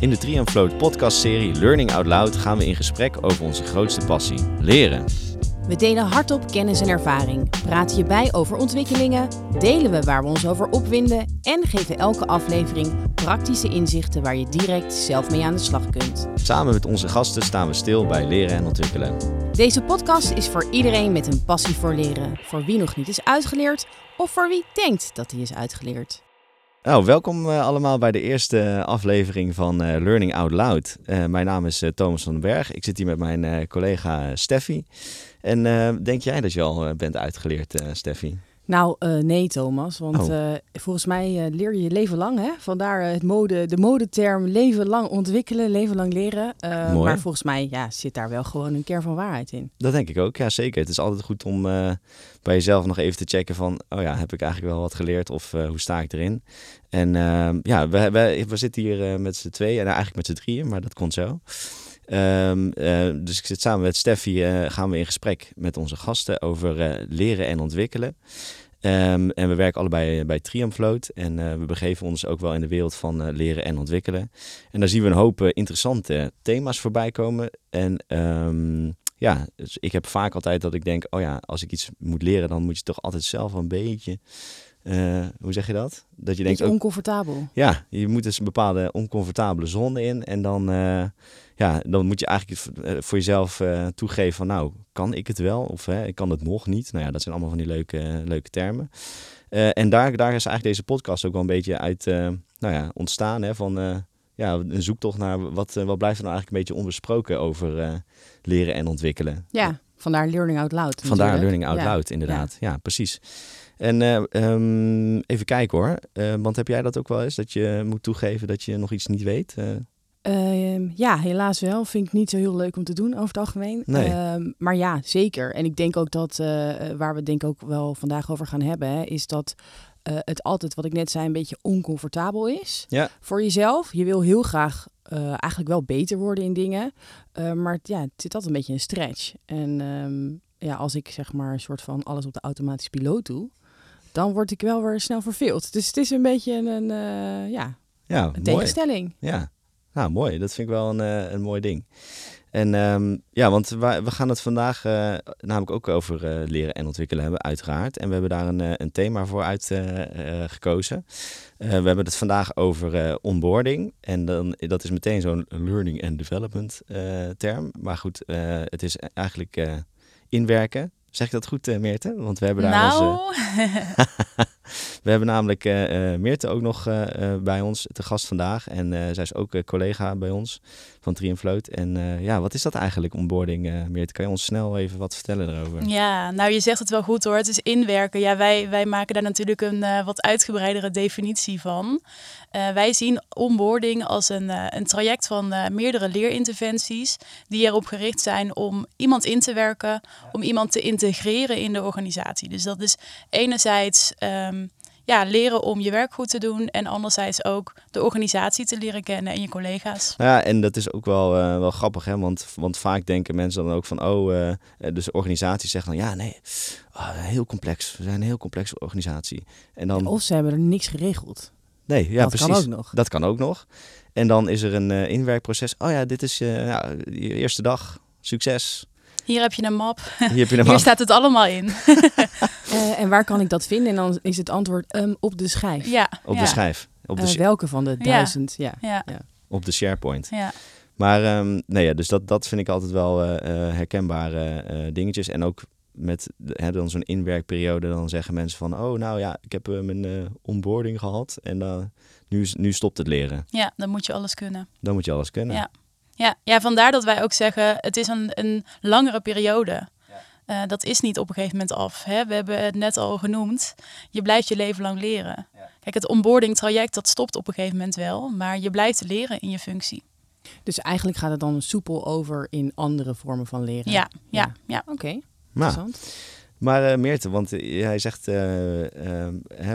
In de Triumphloot podcastserie Learning Out Loud gaan we in gesprek over onze grootste passie, leren. We delen hardop kennis en ervaring, praten je bij over ontwikkelingen, delen we waar we ons over opwinden en geven elke aflevering praktische inzichten waar je direct zelf mee aan de slag kunt. Samen met onze gasten staan we stil bij leren en ontwikkelen. Deze podcast is voor iedereen met een passie voor leren, voor wie nog niet is uitgeleerd of voor wie denkt dat hij is uitgeleerd. Nou, welkom uh, allemaal bij de eerste aflevering van uh, Learning Out Loud. Uh, mijn naam is Thomas van den Berg. Ik zit hier met mijn collega Steffi. En denk jij dat je al bent uitgeleerd, Steffi? Nou, uh, nee Thomas, want oh. uh, volgens mij uh, leer je je leven lang. Hè? Vandaar het mode, de modeterm leven lang ontwikkelen, leven lang leren. maar volgens mij ja, zit daar wel gewoon een kern van waarheid in. Dat denk ik ook, ja zeker. Het is altijd goed om bij jezelf nog even te checken van... oh ja, heb ik eigenlijk wel wat geleerd of hoe sta ik erin? En ehm, ja, we, we, we, zitten hier met z'n tweeën en eigenlijk met z'n drieën, maar dat komt zo. Um, uh, dus ik zit samen met Steffi, uh, gaan we in gesprek met onze gasten over uh, leren en ontwikkelen. Um, en we werken allebei bij Triumphloot en we begeven ons ook wel in de wereld van leren en ontwikkelen. En daar zien we een hoop interessante thema's voorbij komen. En um, ja, dus ik heb vaak altijd dat ik denk, oh ja, als ik iets moet leren, dan moet je toch altijd zelf een beetje uh, hoe zeg je dat? Dat je denkt. Oncomfortabel. Ja, je moet dus een bepaalde oncomfortabele zone in. En dan, uh, ja, dan moet je eigenlijk eh, voor jezelf uh, toegeven van nou, kan ik het wel? Of ik kan het nog niet. Nou ja, dat zijn allemaal van die leuke, leuke termen. en daar, daar is eigenlijk deze podcast ook wel een beetje uit nou ja, ontstaan. Hè, van ja, een zoektocht naar wat, wat blijft er nou eigenlijk een beetje onbesproken over leren en ontwikkelen. Ja, vandaar Learning Out Loud. Vandaar Learning Out Loud, inderdaad. Ja, precies. En uh, um, even kijken hoor. Uh, want heb jij dat ook wel eens? Dat je moet toegeven dat je nog iets niet weet? Uh... ja, helaas wel. Vind ik niet zo heel leuk om te doen over het algemeen. Nee. Ehm, maar ja, zeker. En ik denk ook dat, waar we het denk ik ook wel vandaag over gaan hebben, hè, is dat het altijd, wat ik net zei, een beetje oncomfortabel is ja. voor jezelf. Je wil heel graag eigenlijk wel beter worden in dingen. maar ja, het zit altijd een beetje een stretch. En um, ja, als ik zeg maar een soort van alles op de automatische piloot doe, dan word ik wel weer snel verveeld. Dus het is een beetje een, uh, ja, ja, een tegenstelling. Ja, nou mooi. Dat vind ik wel een, uh, een mooi ding. En um, ja, want we, we gaan het vandaag uh, namelijk ook over leren en ontwikkelen hebben, uiteraard. En we hebben daar een, een thema voor uitgekozen. we hebben het vandaag over onboarding. En dan, dat is meteen zo'n learning and development term. Maar goed, het is eigenlijk inwerken. Zeg ik dat goed, uh, Meerte? Want we hebben daar nou. onze... we hebben namelijk uh, Meerte ook nog bij ons te gast vandaag. En zij is ook collega bij ons van Triumphloot. En ja, wat is dat eigenlijk, onboarding, Meerte? Kan je ons snel even wat vertellen erover? Ja, nou je zegt het wel goed hoor. Het is inwerken. Ja, wij, wij maken daar natuurlijk een wat uitgebreidere definitie van. wij zien onboarding als een, een traject van meerdere leerinterventies die erop gericht zijn om iemand in te werken, om iemand te integreren in de organisatie. Dus dat is enerzijds um, ja, leren om je werk goed te doen en anderzijds ook de organisatie te leren kennen en je collega's. Ja, en dat is ook wel, uh, wel grappig, hè? Want, want vaak denken mensen dan ook van, oh, uh, dus organisaties zeggen dan, ja, nee, oh, heel complex. We zijn een heel complexe organisatie. En dan... Of ze hebben er niks geregeld. Nee, ja, dat precies. kan ook nog. Dat kan ook nog. En dan is er een uh, inwerkproces. Oh ja, dit is uh, ja, je eerste dag. Succes. Hier heb je een map. Hier, heb je een map. Hier staat het allemaal in. uh, en waar kan ik dat vinden? En dan is het antwoord um, op de schijf. Ja. Op ja. de schijf. Op de uh, welke van de duizend? Ja. ja. ja. Op de SharePoint. Ja. Maar um, nee, ja, dus dat, dat vind ik altijd wel uh, herkenbare dingetjes. En ook met hè, dan zo'n inwerkperiode, dan zeggen mensen van... oh, nou ja, ik heb mijn onboarding gehad en nu, nu stopt het leren. Ja, dan moet je alles kunnen. Dan moet je alles kunnen. Ja. Ja, ja, vandaar dat wij ook zeggen, het is een, een langere periode. Uh, dat is niet op een gegeven moment af. Hè? We hebben het net al genoemd. Je blijft je leven lang leren. Ja. Kijk, het onboarding traject dat stopt op een gegeven moment wel, maar je blijft leren in je functie. Dus eigenlijk gaat het dan soepel over in andere vormen van leren. Ja, ja, ja. Oké. Okay. Nou, Interessant. Maar uh, Meerte, want hij zegt uh, uh,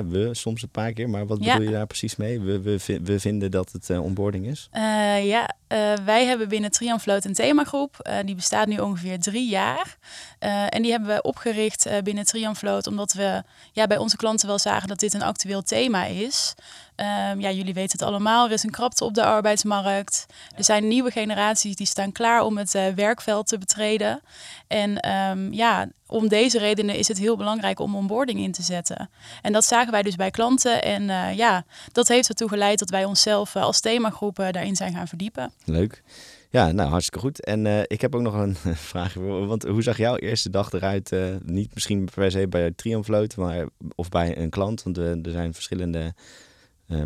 we soms een paar keer, maar wat bedoel je daar precies mee? We, we, we vinden dat het eh, onboarding is? Eh, ja, eh, wij hebben binnen Triumphloot een themagroep. Eh, die bestaat nu ongeveer drie jaar. Eh, en die hebben we opgericht eh, binnen Triumphloot omdat we ja, bij onze klanten wel zagen dat dit een actueel thema is. Ehm, ja, jullie weten het allemaal, er is een krapte op de arbeidsmarkt. Er zijn nieuwe generaties die staan klaar om het uh, werkveld te betreden. En ehm, ja, om deze redenen is het heel belangrijk om onboarding in te zetten. En dat zagen wij dus bij klanten. En uh, ja, dat heeft ertoe geleid dat wij onszelf uh, als themagroepen daarin zijn gaan verdiepen. Leuk. Ja, nou hartstikke goed. En uh, ik heb ook nog een vraag. Want hoe zag jouw eerste dag eruit? Uh, niet misschien per se bij Triumphloot, maar of bij een klant. Want uh, er zijn verschillende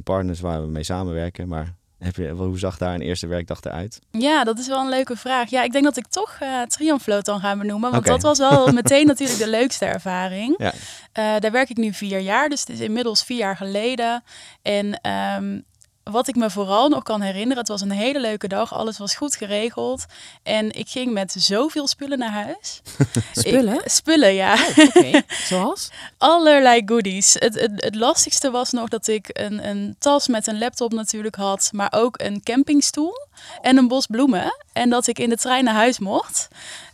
partners waar we mee samenwerken. Maar heb je, hoe zag daar een eerste werkdag eruit? Ja, dat is wel een leuke vraag. Ja, ik denk dat ik toch uh, dan ga benoemen. Want okay. dat was wel meteen natuurlijk de leukste ervaring. Ja. Uh, daar werk ik nu vier jaar, dus het is inmiddels vier jaar geleden. En um, wat ik me vooral nog kan herinneren, het was een hele leuke dag. Alles was goed geregeld. En ik ging met zoveel spullen naar huis. spullen? Ik, spullen, ja. Oh, okay. Zoals? Allerlei goodies. Het, het, het, lastigste was nog dat ik een, een tas met een laptop natuurlijk had. Maar ook een campingstoel en een bos bloemen. En dat ik in de trein naar huis mocht.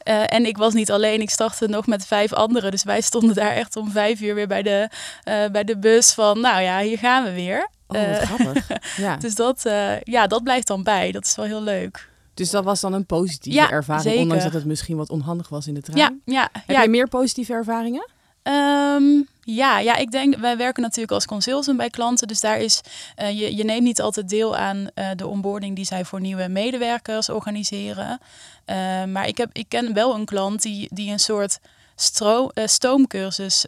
Uh, en ik was niet alleen, ik startte nog met vijf anderen. Dus wij stonden daar echt om vijf uur weer bij de, uh, bij de bus van, nou ja, hier gaan we weer. Oh, wat grappig. ja. Dus dat, uh, ja, dat blijft dan bij. Dat is wel heel leuk. Dus dat was dan een positieve ja, ervaring, zeker. ondanks dat het misschien wat onhandig was in de trein. Ja, ja. Heb ja. je meer positieve ervaringen? Um, ja, ja, ik denk, wij werken natuurlijk als consultant bij klanten. Dus daar is, uh, je, je neemt niet altijd deel aan uh, de onboarding die zij voor nieuwe medewerkers organiseren. Uh, maar ik, heb, ik ken wel een klant die, die een soort stro, stoomcursus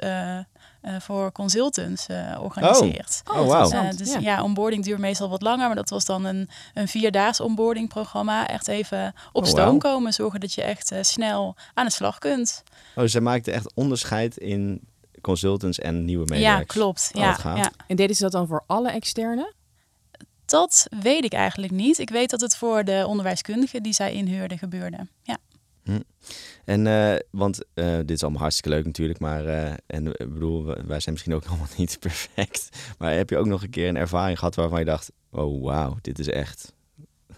uh, voor consultants uh, organiseert. Oh, oh wow. Uh, dus ja. ja. onboarding duurt meestal wat langer, maar dat was dan een, een vierdaags onboarding programma. Echt even op oh, stoom wow. komen, zorgen dat je echt snel aan de slag kunt. Oh, ze maakte echt onderscheid in consultants en nieuwe medewerkers. Ja, klopt. Ja, ja. En deden ze dat dan voor alle externe? Dat weet ik eigenlijk niet. Ik weet dat het voor de onderwijskundigen die zij inhuurden gebeurde. Ja. Hm. En uh, want uh, dit is allemaal hartstikke leuk natuurlijk, maar uh, en ik bedoel, wij zijn misschien ook allemaal niet perfect. Maar heb je ook nog een keer een ervaring gehad waarvan je dacht, oh wauw, dit is echt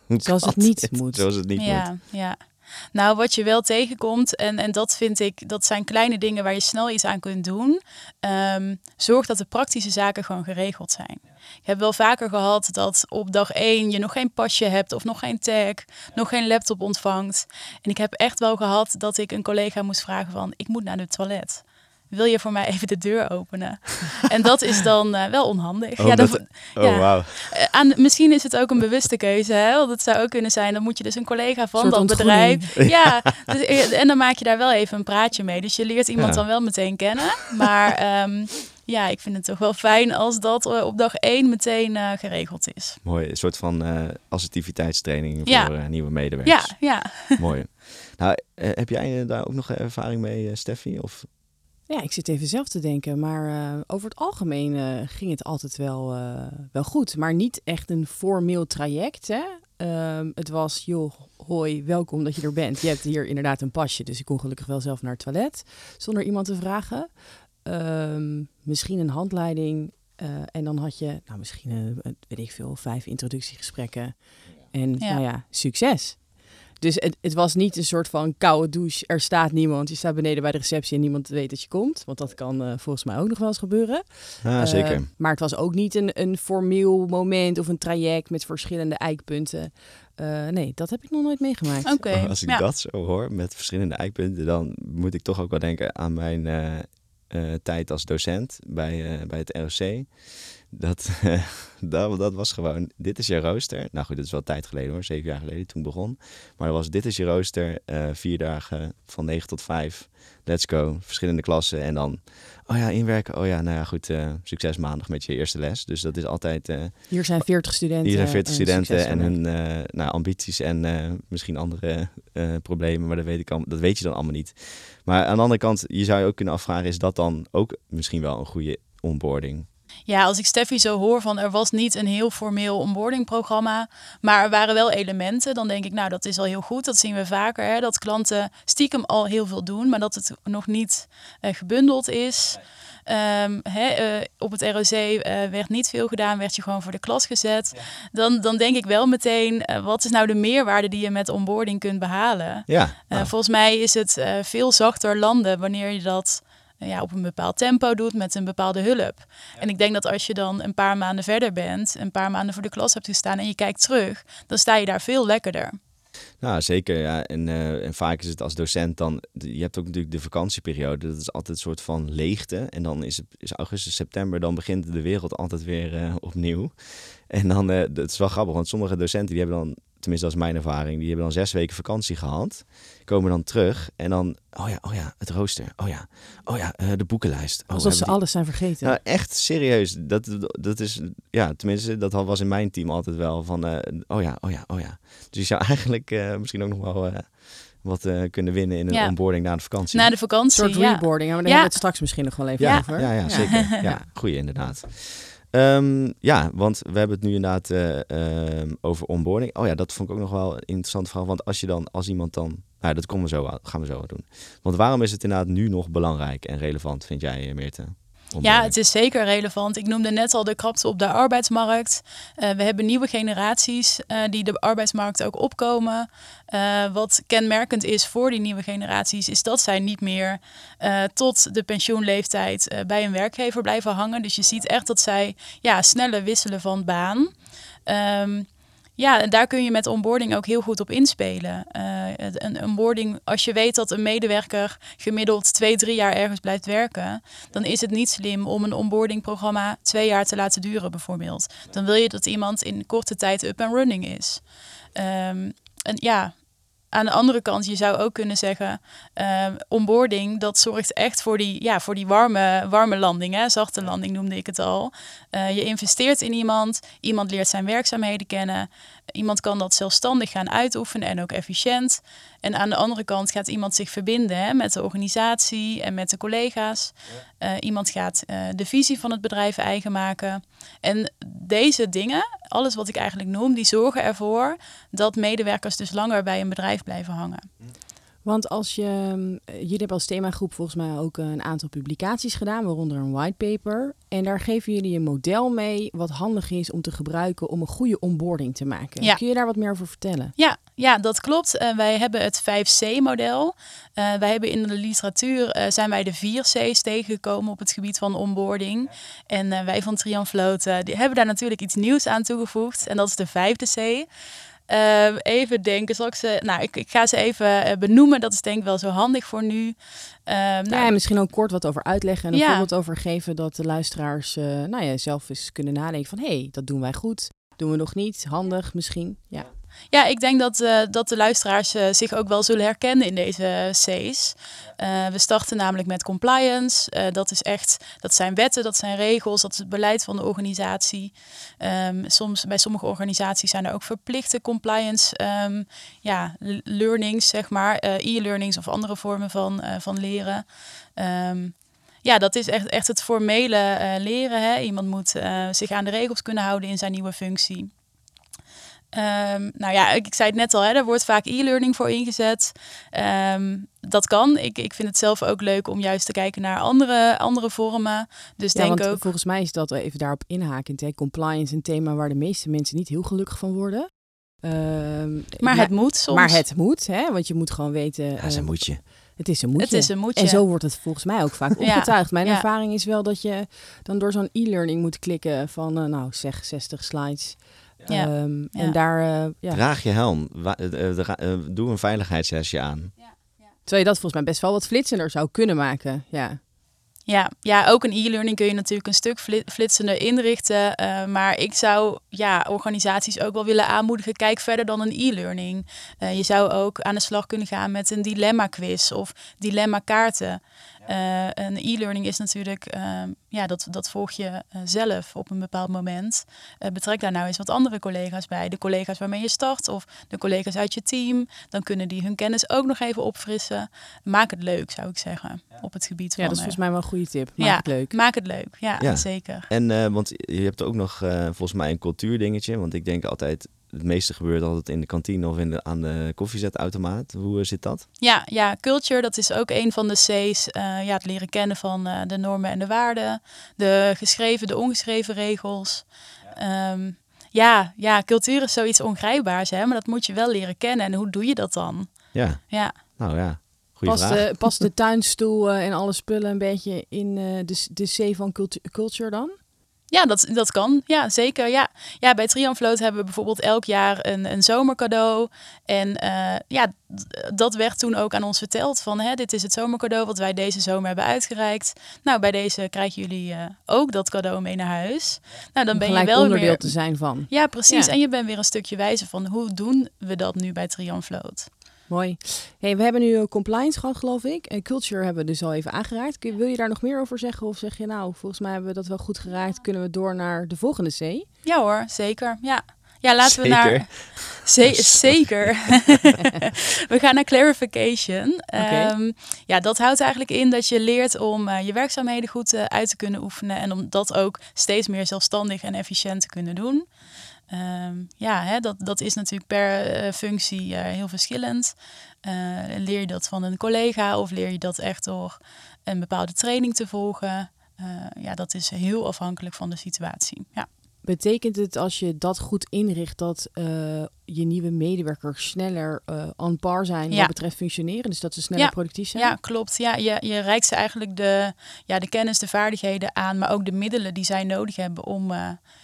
zoals het niet dit? moet. Zoals het niet ja, moet. Ja, nou, wat je wel tegenkomt, en, en dat vind ik, dat zijn kleine dingen waar je snel iets aan kunt doen. Um, zorg dat de praktische zaken gewoon geregeld zijn. Ik heb wel vaker gehad dat op dag één je nog geen pasje hebt of nog geen tag, nog geen laptop ontvangt. En ik heb echt wel gehad dat ik een collega moest vragen van, ik moet naar het toilet wil je voor mij even de deur openen? en dat is dan uh, wel onhandig. Oh, ja, dan, dat, oh ja. wow. Uh, aan, misschien is het ook een bewuste keuze. Hè? Want het zou ook kunnen zijn, dan moet je dus een collega van dat bedrijf. Ja, dus, en dan maak je daar wel even een praatje mee. Dus je leert iemand ja. dan wel meteen kennen. Maar um, ja, ik vind het toch wel fijn als dat op dag één meteen uh, geregeld is. Mooi, een soort van uh, assertiviteitstraining voor ja. uh, nieuwe medewerkers. Ja, ja. Mooi. Nou, heb jij daar ook nog ervaring mee, Steffi? Of ja, ik zit even zelf te denken. Maar uh, over het algemeen uh, ging het altijd wel, uh, wel goed. Maar niet echt een formeel traject. Hè? Um, het was, joh, hoi, welkom dat je er bent. Je hebt hier inderdaad een pasje, dus ik kon gelukkig wel zelf naar het toilet. Zonder iemand te vragen. Um, misschien een handleiding. en dan had je, nou misschien, weet ik veel, vijf introductiegesprekken. En ja. nou ja, succes. Dus het, het, was niet een soort van koude douche. Er staat niemand. Je staat beneden bij de receptie en niemand weet dat je komt. Want dat kan uh, volgens mij ook nog wel eens gebeuren. Ja, zeker. Uh, maar het was ook niet een, een formeel moment of een traject met verschillende eikpunten. Uh, nee, dat heb ik nog nooit meegemaakt. Oké. Okay. Als ik ja. dat zo hoor met verschillende eikpunten, dan moet ik toch ook wel denken aan mijn tijd als docent bij, bij het ROC. Dat, dat, dat was gewoon, dit is je rooster. Nou goed, dat is wel tijd geleden hoor, zeven jaar geleden toen begon. Maar dat was, dit is je rooster, uh, vier dagen van 9 tot 5. Let's go, verschillende klassen. En dan, oh ja, inwerken. Oh ja, nou ja, goed, uh, succes maandag met je eerste les. Dus dat is altijd... Uh, hier zijn 40 studenten. Hier zijn 40 studenten en hun nou, ambities en misschien andere problemen. Maar dat weet, ik al, dat weet je dan allemaal niet. Maar aan de andere kant, je zou je ook kunnen afvragen, is dat dan ook misschien wel een goede onboarding? Ja, als ik Steffi zo hoor van er was niet een heel formeel onboardingprogramma, maar er waren wel elementen, dan denk ik, nou dat is al heel goed. Dat zien we vaker, hè, dat klanten stiekem al heel veel doen, maar dat het nog niet uh, gebundeld is. Um, hè, uh, op het ROC uh, werd niet veel gedaan, werd je gewoon voor de klas gezet. Ja. Dan, dan denk ik wel meteen, uh, wat is nou de meerwaarde die je met onboarding kunt behalen? Ja, nou. Volgens mij is het veel zachter landen wanneer je dat ja, op een bepaald tempo doet met een bepaalde hulp. En ik denk dat als je dan een paar maanden verder bent, een paar maanden voor de klas hebt gestaan en je kijkt terug, dan sta je daar veel lekkerder. Nou, zeker. Ja. En, uh, en vaak is het als docent dan... Je hebt ook natuurlijk de vakantieperiode. Dat is altijd een soort van leegte. En dan is het is augustus, september. Dan begint de wereld altijd weer uh, opnieuw. En dan, uh, het is wel grappig. Want sommige docenten die hebben dan tenminste dat is mijn ervaring, die hebben dan zes weken vakantie gehad, komen dan terug en dan, oh ja, oh ja, het rooster, oh ja, oh ja, uh, de boekenlijst. Oh, Alsof ze alles zijn vergeten. Nou, echt serieus, dat, dat is, ja, tenminste, dat was in mijn team altijd wel van, uh, oh ja, oh ja, oh ja. Dus je zou eigenlijk uh, misschien ook nog wel wat uh, kunnen winnen in een ja. onboarding na de vakantie. Na de vakantie, Een soort reboarding, ja. maar daar ja. hebben we het straks misschien nog wel even ja. over. Ja, ja, zeker. Ja, goeie inderdaad. Um, ja, want we hebben het nu inderdaad uh, um, over onboarding. Oh ja, dat vond ik ook nog wel een interessante vraag. Want als je dan, als iemand dan, nou dat komen we zo, gaan we zo doen. Want waarom is het inderdaad nu nog belangrijk en relevant, vind jij, Meerte? Ja, het is zeker relevant. Ik noemde net al de krapte op de arbeidsmarkt. Uh, we hebben nieuwe generaties uh, die de arbeidsmarkt ook opkomen. Uh, wat kenmerkend is voor die nieuwe generaties, is dat zij niet meer tot de pensioenleeftijd bij een werkgever blijven hangen. Dus je ziet echt dat zij ja, sneller wisselen van baan. Um, ja, daar kun je met onboarding ook heel goed op inspelen. Uh, een onboarding, als je weet dat een medewerker gemiddeld twee, drie jaar ergens blijft werken, dan is het niet slim om een onboardingprogramma twee jaar te laten duren, bijvoorbeeld. Dan wil je dat iemand in korte tijd up and running is. Um, en ja, aan de andere kant, je zou ook kunnen zeggen, uh, onboarding, dat zorgt echt voor die, ja, voor die warme, warme landing. Hè? Zachte landing noemde ik het al. Uh, je investeert in iemand, iemand leert zijn werkzaamheden kennen. Iemand kan dat zelfstandig gaan uitoefenen en ook efficiënt. En aan de andere kant gaat iemand zich verbinden hè, met de organisatie en met de collega's. Ja. Uh, iemand gaat uh, de visie van het bedrijf eigen maken. En deze dingen, alles wat ik eigenlijk noem, die zorgen ervoor dat medewerkers dus langer bij een bedrijf blijven hangen. Want als je, jullie hebben als themagroep volgens mij ook een aantal publicaties gedaan, waaronder een whitepaper. En daar geven jullie een model mee wat handig is om te gebruiken om een goede onboarding te maken. Ja. Kun je daar wat meer over vertellen? Ja, ja dat klopt. Uh, wij hebben het 5C-model. Uh, wij hebben in de literatuur uh, zijn wij de 4 C's tegengekomen op het gebied van onboarding. En wij van Trianvloot die hebben daar natuurlijk iets nieuws aan toegevoegd. En dat is de vijfde C. Uh, even denken, zal ik ze. Nou, ik, ik ga ze even uh, benoemen. Dat is denk ik wel zo handig voor nu. Uh, nou, ja, misschien ook kort wat over uitleggen en een ja. voorbeeld over geven dat de luisteraars nou ja, zelf eens kunnen nadenken van hé, hey, dat doen wij goed. Doen we nog niet? Handig misschien. Ja. Ja, ik denk dat, uh, dat de luisteraars uh, zich ook wel zullen herkennen in deze C's. Uh, we starten namelijk met compliance. dat is echt, dat zijn wetten, dat zijn regels, dat is het beleid van de organisatie. Um, soms, bij sommige organisaties zijn er ook verplichte compliance um, ja, learnings, zeg maar, e-learnings of andere vormen van, van leren. Um, ja, dat is echt, echt het formele leren. Hè. Iemand moet zich aan de regels kunnen houden in zijn nieuwe functie. Um, nou ja, ik, ik, zei het net al, hè, er wordt vaak e-learning voor ingezet. Um, dat kan. Ik, ik vind het zelf ook leuk om juist te kijken naar andere, andere vormen. Dus ja, denk want ook. Volgens mij is dat even daarop inhakend. Hè? Compliance, een thema waar de meeste mensen niet heel gelukkig van worden. Um, maar het moet soms. Maar het moet, hè? want je moet gewoon weten. Ja, moetje. Het is een moetje. Het is een moetje. En zo wordt het volgens mij ook vaak opgetuigd. Mijn ja. ervaring is wel dat je dan door zo'n e-learning moet klikken van, uh, nou zeg, 60 slides. Ja. Um, ja. En daar, uh, ja. Draag je helm. Uh, uh, doe een veiligheidshesje aan. Ja. Terwijl je dat volgens mij best wel wat flitsender zou kunnen maken. Ja. Ja, ja, ook een e-learning kun je natuurlijk een stuk flitsender inrichten. Uh, maar ik zou ja, organisaties ook wel willen aanmoedigen, kijk verder dan een e-learning. Uh, je zou ook aan de slag kunnen gaan met een dilemma-quiz of dilemma-kaarten. Uh, een e-learning is natuurlijk, uh, ja, dat, dat volg je uh, zelf op een bepaald moment. betrek daar nou eens wat andere collega's bij. De collega's waarmee je start of de collega's uit je team. Dan kunnen die hun kennis ook nog even opfrissen. Maak het leuk, zou ik zeggen, ja. op het gebied van... Ja, dat is volgens mij wel een goede tip. Maak ja, het leuk. Maak het leuk, ja, ja. zeker. En want je hebt ook nog volgens mij een cultuurdingetje. Want ik denk altijd, het meeste gebeurt altijd in de kantine of in de, aan de koffiezetautomaat. Hoe zit dat? Ja, ja, culture, dat is ook een van de C's. Uh, ja, het leren kennen van uh, de normen en de waarden. De geschreven, de ongeschreven regels. Ja. Um, ja, ja, cultuur is zoiets ongrijpbaars, hè? maar dat moet je wel leren kennen. En hoe doe je dat dan? Ja, ja. nou ja, Past vraag. de, past de tuinstoel eh, en alle spullen een beetje in eh, de, de C van cultu- culture dan? Ja, dat, dat kan. Ja, zeker. Ja. Ja, bij Trianvloot hebben we bijvoorbeeld elk jaar een, een zomercadeau. En eh, ja, dat werd toen ook aan ons verteld van hè, dit is het zomercadeau wat wij deze zomer hebben uitgereikt. Nou, bij deze krijgen jullie eh, ook dat cadeau mee naar huis. Nou, dan ben je wel onderdeel weer... te zijn van. Ja, precies. Ja. En je bent weer een stukje wijzer van hoe doen we dat nu bij Trianvloot. Mooi. Hey, we hebben nu eh, compliance gehad, geloof ik. En culture hebben we dus al even aangeraakt. Kun- Wil je daar nog meer over zeggen? Of zeg je nou, volgens mij hebben we dat wel goed geraakt. Kunnen we door naar de volgende C? Ja hoor, zeker. Ja. Ja, laten we Zeker. naar. Ze- zeker. we gaan naar clarification. Ehm, ja, dat houdt eigenlijk in dat je leert om eh, je werkzaamheden goed eh, uit te kunnen oefenen. En om dat ook steeds meer zelfstandig en efficiënt te kunnen doen. Ehm, ja, hè, dat, dat is natuurlijk per eh, functie eh, heel verschillend. Eh, leer je dat van een collega of leer je dat echt door een bepaalde training te volgen? Ja, dat is heel afhankelijk van de situatie. Ja. Betekent het als je dat goed inricht dat je nieuwe medewerkers sneller on par zijn Ja. wat betreft functioneren? Dus dat ze sneller Ja. productief zijn? Ja, klopt. Ja, je, je reikt ze eigenlijk de, ja, de kennis, de vaardigheden aan, maar ook de middelen die zij nodig hebben om,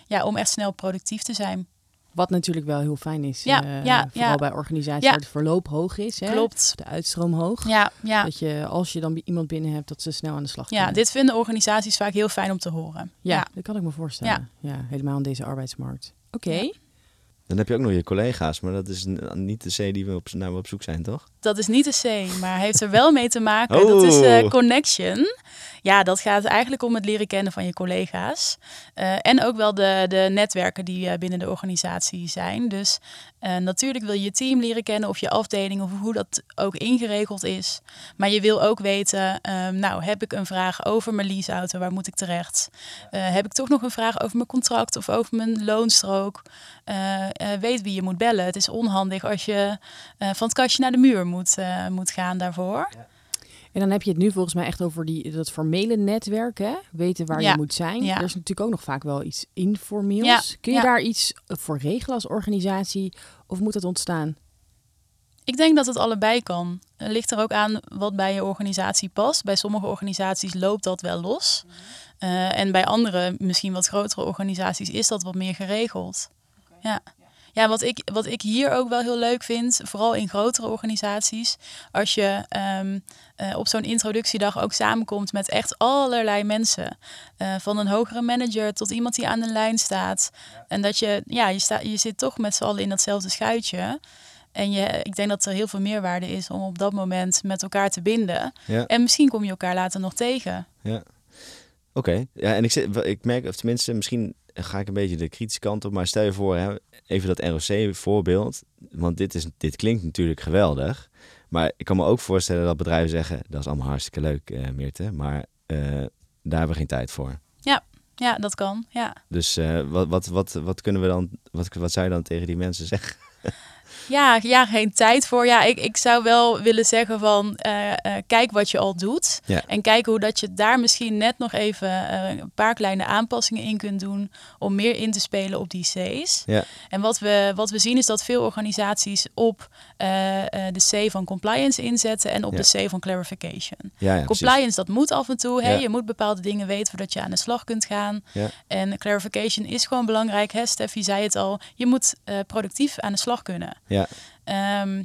ja, om echt snel productief te zijn. Wat natuurlijk wel heel fijn is. Ja, eh, ja, vooral ja. bij organisaties Ja. waar het verloop hoog is. Hè? Klopt. De uitstroom hoog. Ja, ja. Dat je, als je dan iemand binnen hebt, dat ze snel aan de slag ja, kunnen. dit vinden organisaties vaak heel fijn om te horen. Ja, Ja, dat kan ik me voorstellen. Ja, helemaal in deze arbeidsmarkt. Oké. Ja. Dan heb je ook nog je collega's, maar dat is niet de C die we op, naar we op zoek zijn, toch? dat is niet de C, maar heeft er wel mee te maken. Dat is Oh. connection. Ja, dat gaat eigenlijk om het leren kennen van je collega's. Eh, en ook wel de, de netwerken die eh, binnen de organisatie zijn. Dus natuurlijk wil je je team leren kennen of je afdeling of hoe dat ook ingeregeld is. Maar je wil ook weten, ehm, nou heb ik een vraag over mijn leaseauto, waar moet ik terecht? Heb ik toch nog een vraag over mijn contract of over mijn loonstrook? Eh, weet wie je moet bellen. Het is onhandig als je eh, van het kastje naar de muur moet, eh, moet gaan daarvoor. En dan heb je het nu volgens mij echt over die, dat formele netwerk, hè? Weten waar Ja. je moet zijn. Ja. Er is natuurlijk ook nog vaak wel iets informeels. Ja. Kun je Ja. daar iets voor regelen als organisatie? Of moet dat ontstaan? Ik denk dat het allebei kan. Het ligt er ook aan wat bij je organisatie past. Bij sommige organisaties loopt dat wel los. Eh, en bij andere, misschien wat grotere organisaties, is dat wat meer geregeld. Ja. Ja, wat ik, wat ik hier ook wel heel leuk vind, vooral in grotere organisaties, als je ehm, eh, op zo'n introductiedag ook samenkomt met echt allerlei mensen. Eh, van een hogere manager tot iemand die aan de lijn staat. En dat je, ja, je, sta, je zit toch met z'n allen in datzelfde schuitje. En je, ik denk dat er heel veel meerwaarde is om op dat moment met elkaar te binden. Ja. En misschien kom je elkaar later nog tegen. Ja. Oké. Ja, en ik, zit, ik merk, of tenminste, misschien ga ik een beetje de kritische kant op, maar stel je voor, hè, even dat ROC-voorbeeld, want dit, is, dit klinkt natuurlijk geweldig, maar ik kan me ook voorstellen dat bedrijven zeggen, dat is allemaal hartstikke leuk, eh Meerte, maar eh, daar hebben we geen tijd voor. Ja, dat kan. Ja. Dus eh, wat, wat, wat, wat kunnen we dan, wat, wat zou je dan tegen die mensen zeggen? Ja, ja, geen tijd voor. Ja, ik, ik zou wel willen zeggen van eh, eh, kijk wat je al doet. Ja. En kijk hoe dat je daar misschien net nog even eh, een paar kleine aanpassingen in kunt doen om meer in te spelen op die C's. Ja. En wat we, wat we zien is dat veel organisaties op de C van compliance inzetten en op Ja. de C van clarification. Ja, ja precies. compliance, dat moet af en toe. Hè? Ja. Je moet bepaalde dingen weten voordat je aan de slag kunt gaan. Ja. En clarification is gewoon belangrijk. Hè? Steffi zei het al. Je moet productief aan de slag kunnen. Ja. Ehm,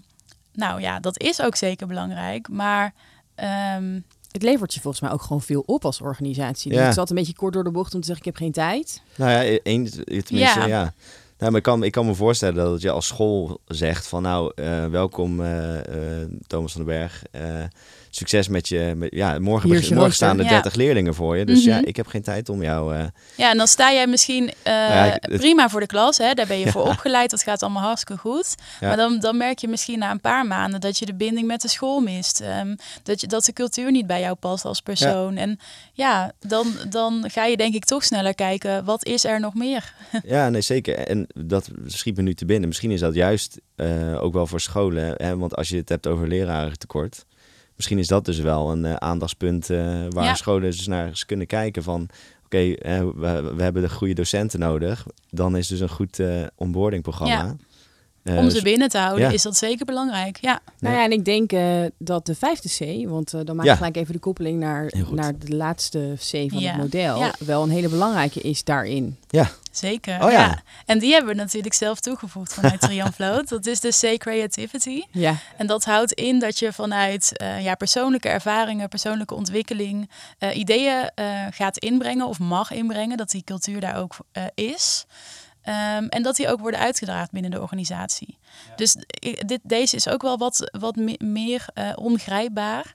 nou ja, dat is ook zeker belangrijk. Maar ehm, Het levert je volgens mij ook gewoon veel op als organisatie. Dus Ja. het zat een beetje kort door de bocht om te zeggen, ik heb geen tijd. Nou ja, één, tenminste, ja. Ja. Nou, maar ik kan, ik kan me voorstellen dat je als school zegt van nou, eh, welkom eh, eh, Thomas van den Berg. Succes met je, met, ja, morgen, morgen staan er Ja. 30 leerlingen voor je. Dus ja, Mhm. ik heb geen tijd om jou... eh, ja, en dan sta jij misschien eh, ik- het- prima voor de klas. Hè? Daar ben je voor opgeleid. Dat gaat allemaal hartstikke goed. Maar dan, dan merk je misschien na een paar maanden dat je de binding met de school mist. Ehm, dat, je, dat de cultuur niet bij jou past als persoon. En ja, dan, dan ga je denk ik toch sneller kijken. Wat is er nog meer? ja, nee, zeker. En dat schiet me nu te binnen. Misschien is dat juist eh, ook wel voor scholen. Hè? Want als je het hebt over lerarentekort... Misschien is dat dus wel een eh, aandachtspunt eh, waar Ja. scholen dus naar eens kunnen kijken van... Oké, eh, we, we hebben de goede docenten nodig. Dan is dus een goed eh onboarding programma. Om ze binnen te houden ja. is dat zeker belangrijk. Ja, Nou ja, en ik denk eh, dat de vijfde C, want dan maak Ja. ik gelijk even de koppeling naar, naar de laatste C van Ja. het model, Ja. wel een hele belangrijke is daarin. Zeker. Oh ja. En die hebben we natuurlijk zelf toegevoegd vanuit Trianvloot. Dat is de C Creativity. Ja, En dat houdt in dat je vanuit eh, ja, persoonlijke ervaringen, persoonlijke ontwikkeling, eh, ideeën eh, gaat inbrengen of mag inbrengen. Dat die cultuur daar ook is. Ehm, en dat die ook worden uitgedraagd binnen de organisatie. Dus dit, deze is ook wel wat, wat me- meer ongrijpbaar.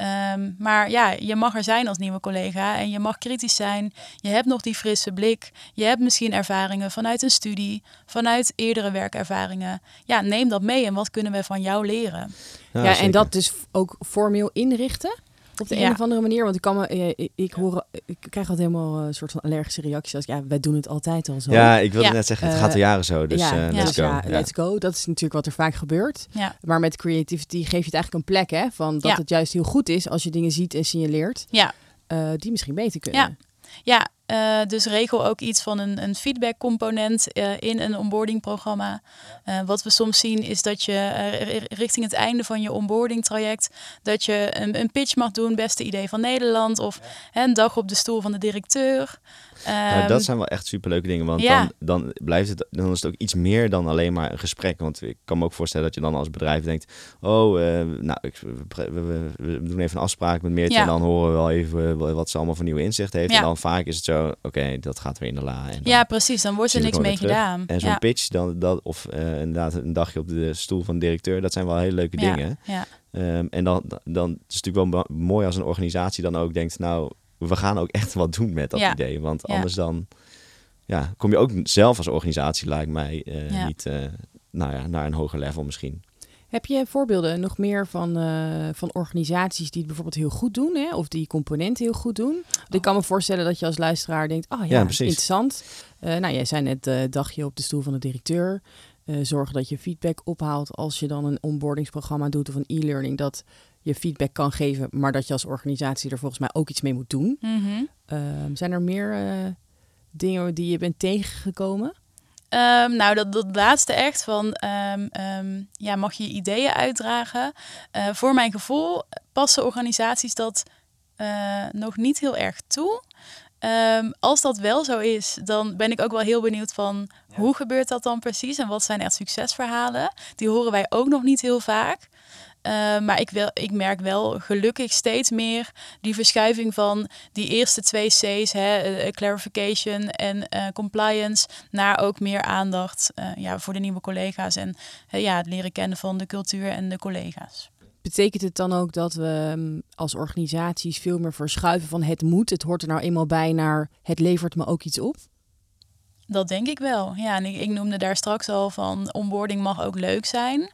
Ehm, maar ja, je mag er zijn als nieuwe collega en je mag kritisch zijn. Je hebt nog die frisse blik. Je hebt misschien ervaringen vanuit een studie, vanuit eerdere werkervaringen. Ja, neem dat mee en wat kunnen we van jou leren? ja, en zeker. dat dus ook formeel inrichten op de Ja. een of andere manier. Want ik, kan me, eh, ik, ik, hoor, ik krijg altijd helemaal een soort van allergische reacties als ja, wij doen het altijd al zo. Ja, ik wilde Ja. net zeggen, het Eh, gaat al jaren zo. Dus ja, eh, let's dus go. ja, Ja. let's go. Dat is natuurlijk wat er vaak gebeurt. Ja, Maar met creativity geef je het eigenlijk een plek, hè? Van dat Ja. het juist heel goed is als je dingen ziet en signaleert ja. eh, die misschien beter kunnen. Ja. Ja, eh, dus regel ook iets van een, een feedback-component eh, in een onboarding-programma. Eh, wat we soms zien is dat je richting het einde van je onboarding-traject... dat je een, een pitch mag doen, beste idee van Nederland... of hè, een dag op de stoel van de directeur. Nou, Ehm, dat zijn wel echt superleuke dingen, want ja. dan, dan blijft het, dan is het ook iets meer dan alleen maar een gesprek. Want ik kan me ook voorstellen dat je dan als bedrijf denkt, oh, nou, ik, we, we- we doen even een afspraak met Meertje Ja. en dan horen we wel even wat ze allemaal voor nieuwe inzicht heeft. Ja. En dan vaak is het zo, oké, dat gaat weer in de la. En Ja, precies. Dan wordt er niks mee gedaan. En zo'n ja. pitch, dan, dat, of eh, inderdaad een dagje op de stoel van de directeur, dat zijn wel hele leuke Ja, dingen. Ja. Ehm, en dan, dan is het natuurlijk wel mo- mooi als een organisatie dan ook denkt, nou, we gaan ook echt wat doen met dat idee. Want anders dan ja, kom je ook zelf als organisatie, lijkt mij, eh, niet eh, nou ja, naar een hoger level misschien. Heb je voorbeelden nog meer van, eh, van organisaties die het bijvoorbeeld heel goed doen, hè? of die componenten heel goed doen? Ik kan me voorstellen dat je als luisteraar denkt, oh ja, Ja, interessant. Eh, nou, jij zei net eh dagje op de stoel van de directeur. Zorgen dat je feedback ophaalt als je dan een onboardingsprogramma doet of een e-learning, dat je feedback kan geven, maar dat je als organisatie er volgens mij ook iets mee moet doen. Mhm. Ehm, zijn er meer dingen die je bent tegengekomen? Ehm, nou, dat, dat laatste echt van, ehm, ehm, ja, mag je ideeën uitdragen? Eh, voor mijn gevoel passen organisaties dat eh, nog niet heel erg toe. Als dat wel zo is, dan ben ik ook wel heel benieuwd van hoe gebeurt dat dan precies en wat zijn echt succesverhalen? Die horen wij ook nog niet heel vaak. Eh, maar ik, wil, ik merk wel gelukkig steeds meer die verschuiving van die eerste twee C's, hè, eh, clarification en eh, compliance, naar ook meer aandacht eh, ja, voor de nieuwe collega's en eh, ja, het leren kennen van de cultuur en de collega's. Betekent het dan ook dat we mm, als organisaties veel meer verschuiven van het moet, het hoort er nou eenmaal bij, naar het levert me ook iets op? Dat denk ik wel. Ja, en ik, ik noemde daar straks al van onboarding mag ook leuk zijn.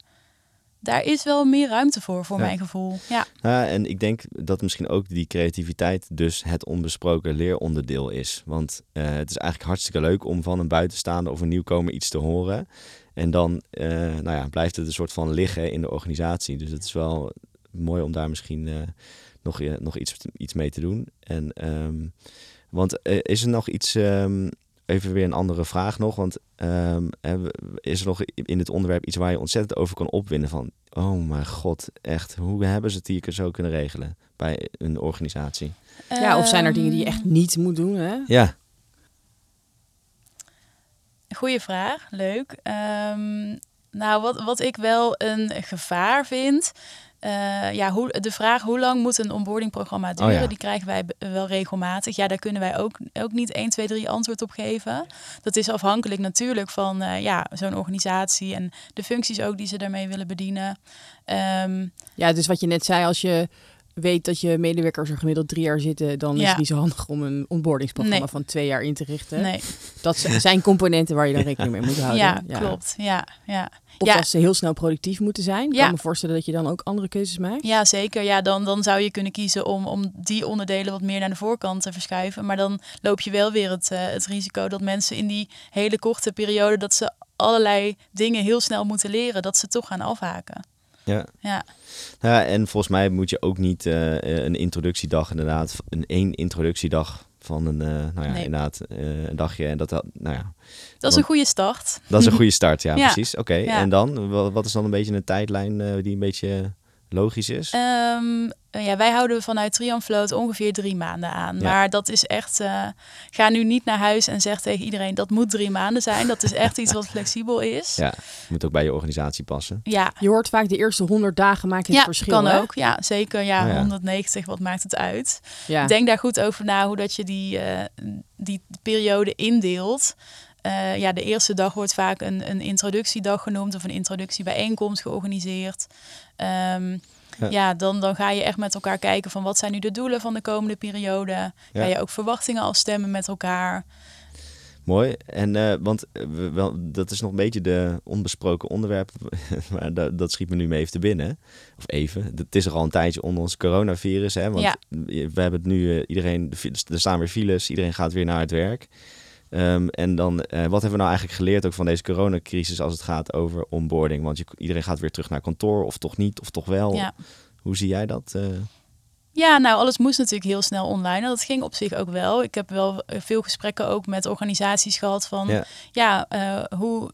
Daar is wel meer ruimte voor, voor Ja. mijn gevoel. Ja, Ja, en ik denk dat misschien ook die creativiteit dus het onbesproken leeronderdeel is. Want eh, het is eigenlijk hartstikke leuk om van een buitenstaander of een nieuwkomer iets te horen. En dan eh, nou ja, blijft het een soort van liggen in de organisatie. Dus het is wel mooi om daar misschien eh, nog, nog iets, iets mee te doen. En, ehm, want is er nog iets, ehm, even weer een andere vraag nog. Want ehm, is er nog in het onderwerp iets waar je ontzettend over kan opwinden van... Oh mijn god, echt, hoe hebben ze het hier zo kunnen regelen bij een organisatie? Ja, of zijn er dingen die je echt niet moet doen? Hè? Ja, Goeie vraag, leuk. Ehm, nou, wat, wat ik wel een gevaar vind. Eh, ja, hoe, de vraag hoe lang moet een onboardingprogramma duren, Oh ja. die krijgen wij wel regelmatig. Ja, daar kunnen wij ook, ook niet 1, 2, 3 antwoord op geven. Dat is afhankelijk natuurlijk van eh, ja, zo'n organisatie en de functies ook die ze daarmee willen bedienen. Ehm, Ja, dus wat je net zei, als je weet dat je medewerkers er gemiddeld drie jaar zitten, dan is het niet zo handig om een onboardingsprogramma Nee. van twee jaar in te richten. nee, Dat zijn componenten waar je dan rekening mee moet houden. ja, klopt. Ja, ja. Of Ja. als ze heel snel productief moeten zijn. Ik kan me voorstellen dat je dan ook andere keuzes maakt. Ja, zeker. Ja, dan, dan zou je kunnen kiezen om, om die onderdelen wat meer naar de voorkant te verschuiven. Maar dan loop je wel weer het, eh, het risico dat mensen in die hele korte periode dat ze allerlei dingen heel snel moeten leren, dat ze toch gaan afhaken. Ja. Ja, Nou ja, en volgens mij moet je ook niet eh, een introductiedag inderdaad, een één introductiedag van een, eh, nou ja, Nee. inderdaad, eh, een dagje. En dat, nou ja, Dat is een goede start. dat is een goede start, ja, Ja. precies. Oké, en dan? Wa- Wat is dan een beetje een tijdlijn eh, die een beetje logisch is? Ehm, eh, ja, wij houden vanuit Triamfloat ongeveer drie maanden aan. Ja. Maar dat is echt. eh, ga nu niet naar huis en zeg tegen iedereen dat moet drie maanden zijn. Dat is echt iets wat flexibel is. ja, moet ook bij je organisatie passen. Ja, Je hoort vaak de eerste 100 dagen maken het ja verschil. kan hè? ook. Ja, zeker. Ja, Oh ja. 190, wat maakt het uit? Ja. Denk daar goed over na hoe dat je die, eh, die periode indeelt. Eh, ja, de eerste dag wordt vaak een, een introductiedag genoemd of een introductiebijeenkomst georganiseerd. Ehm, Ja. ja, dan, dan ga je echt met elkaar kijken van wat zijn nu de doelen van de komende periode. Ga Ja. je ook verwachtingen afstemmen met elkaar. Mooi. En eh, want eh, we- wel, dat is nog een beetje de onbesproken onderwerp. maar dat, dat schiet me nu mee even te binnen. Of even. Het is er al een tijdje onder ons coronavirus. Hè? Want Ja. we hebben het nu, iedereen, er staan weer files. Iedereen gaat weer naar het werk. Ehm, en dan, eh, wat hebben we nou eigenlijk geleerd ook van deze coronacrisis als het gaat over onboarding? Want je, iedereen gaat weer terug naar kantoor, of toch niet, of toch wel. Ja. Hoe zie jij dat? eh? Ja, nou, alles moest natuurlijk heel snel online. En dat ging op zich ook wel. Ik heb wel veel gesprekken ook met organisaties gehad van... Ja. ja, eh, hoe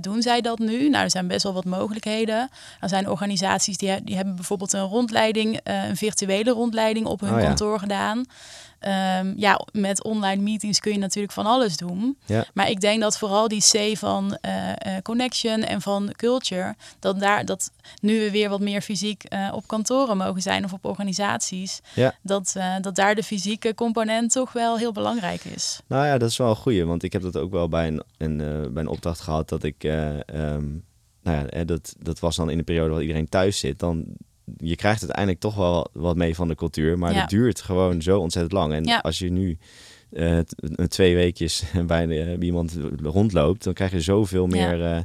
doen zij dat nu? Nou, er zijn best wel wat mogelijkheden. Er zijn organisaties die, die hebben bijvoorbeeld een rondleiding... een virtuele rondleiding op hun Oh ja. kantoor gedaan. Ehm, ja, met online meetings kun je natuurlijk van alles doen. Ja. Maar ik denk dat vooral die C van eh, eh, connection en van culture... dat, daar, dat nu we weer wat meer fysiek eh, op kantoren mogen zijn of op organisaties... Ja. Dat, dat daar de fysieke component toch wel heel belangrijk is. Nou ja, dat is wel een goeie. Want ik heb dat ook wel bij een, een, bij een opdracht gehad dat ik... eh, ehm, nou ja, dat, dat was dan in de periode dat iedereen thuis zit. Dan, je krijgt uiteindelijk toch wel wat mee van de cultuur. Maar Ja. het duurt gewoon zo ontzettend lang. En Ja. als je nu eh, twee weekjes bij, de- bij iemand rondloopt... dan krijg je zoveel meer eh,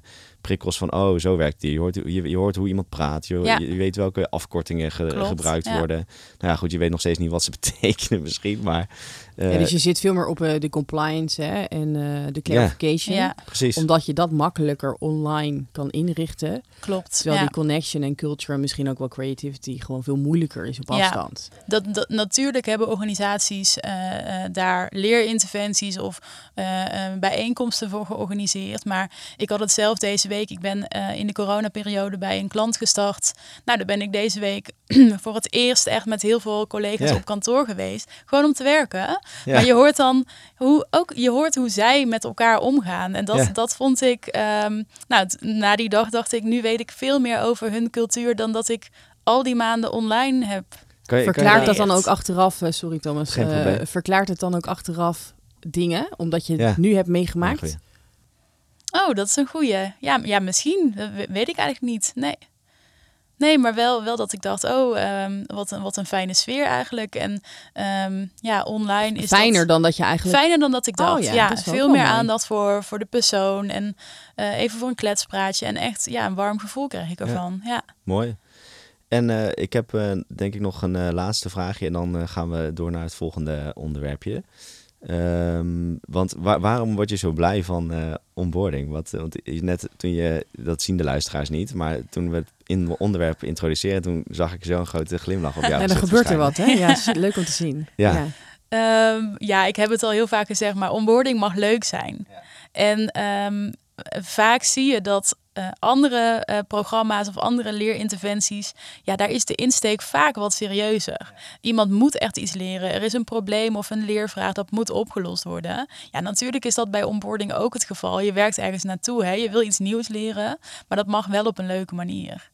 prikkels van... oh, zo werkt die. Je hoort, je, je hoort hoe iemand praat. Je, Ja. je, je weet welke afkortingen ge- Klopt, gebruikt ja. worden. Nou ja, goed, je weet nog steeds niet wat ze betekenen misschien. Maar eh, Ja, dus je zit veel meer op eh, de compliance hè, en eh, de clarification. Ja, precies. Omdat je dat makkelijker online kan inrichten. klopt. Terwijl Ja. die connection en culture en misschien ook wel creativity gewoon veel moeilijker is op Ja. afstand. Dat, dat, natuurlijk hebben organisaties eh, eh, daar leerinterventies of eh, eh, bijeenkomsten voor georganiseerd. Maar ik had het zelf deze week. Ik ben eh, in de coronaperiode bij een klant gestart. Nou, daar ben ik deze week voor het eerst echt met heel veel collega's Ja. op kantoor geweest. Gewoon om te werken. Ja. Maar je hoort dan hoe, ook, je hoort hoe zij met elkaar omgaan. En dat, Ja. dat vond ik, ehm, nou, na die dag dacht ik, nu weet ik veel meer over hun cultuur dan dat ik al die maanden online heb. Kan je, kan je Verklaart dat dan ook achteraf, eh, sorry Thomas, eh, probleem. verklaart het dan ook achteraf dingen, omdat je het nu hebt Ja, meegemaakt? Oh, dat is een goeie. Ja, ja misschien. Dat we- weet ik eigenlijk niet. Nee. Nee, maar wel, wel dat ik dacht, oh, ehm, wat, een, wat een fijne sfeer eigenlijk. En ehm, ja, online is Fijner dat... dan dat je eigenlijk... Fijner dan dat ik Oh dacht. ja, veel meer mooi. aandacht voor, voor de persoon. En eh, even voor een kletspraatje. En echt ja, een warm gevoel krijg ik ervan. Ja. Mooi. En eh, ik heb eh, denk ik nog een laatste vraagje en dan gaan we door naar het volgende onderwerpje. Ehm, want wa- waarom word je zo blij van eh, onboarding? Wat, want je- net toen je, dat zien de luisteraars niet, maar toen we het in onderwerp introduceren, toen zag ik zo'n grote glimlach op jou. ja, dan gebeurt er wat, hè? Ja, is leuk om te zien. Ja. Ehm, ja, ik heb het al heel vaak gezegd, maar onboarding mag leuk zijn. En ehm, vaak zie je dat eh, andere eh, programma's of andere leerinterventies, ja, daar is de insteek vaak wat serieuzer. Iemand moet echt iets leren. Er is een probleem of een leervraag dat moet opgelost worden. Ja, natuurlijk is dat bij onboarding ook het geval. Je werkt ergens naartoe, hè? je wil iets nieuws leren, maar dat mag wel op een leuke manier.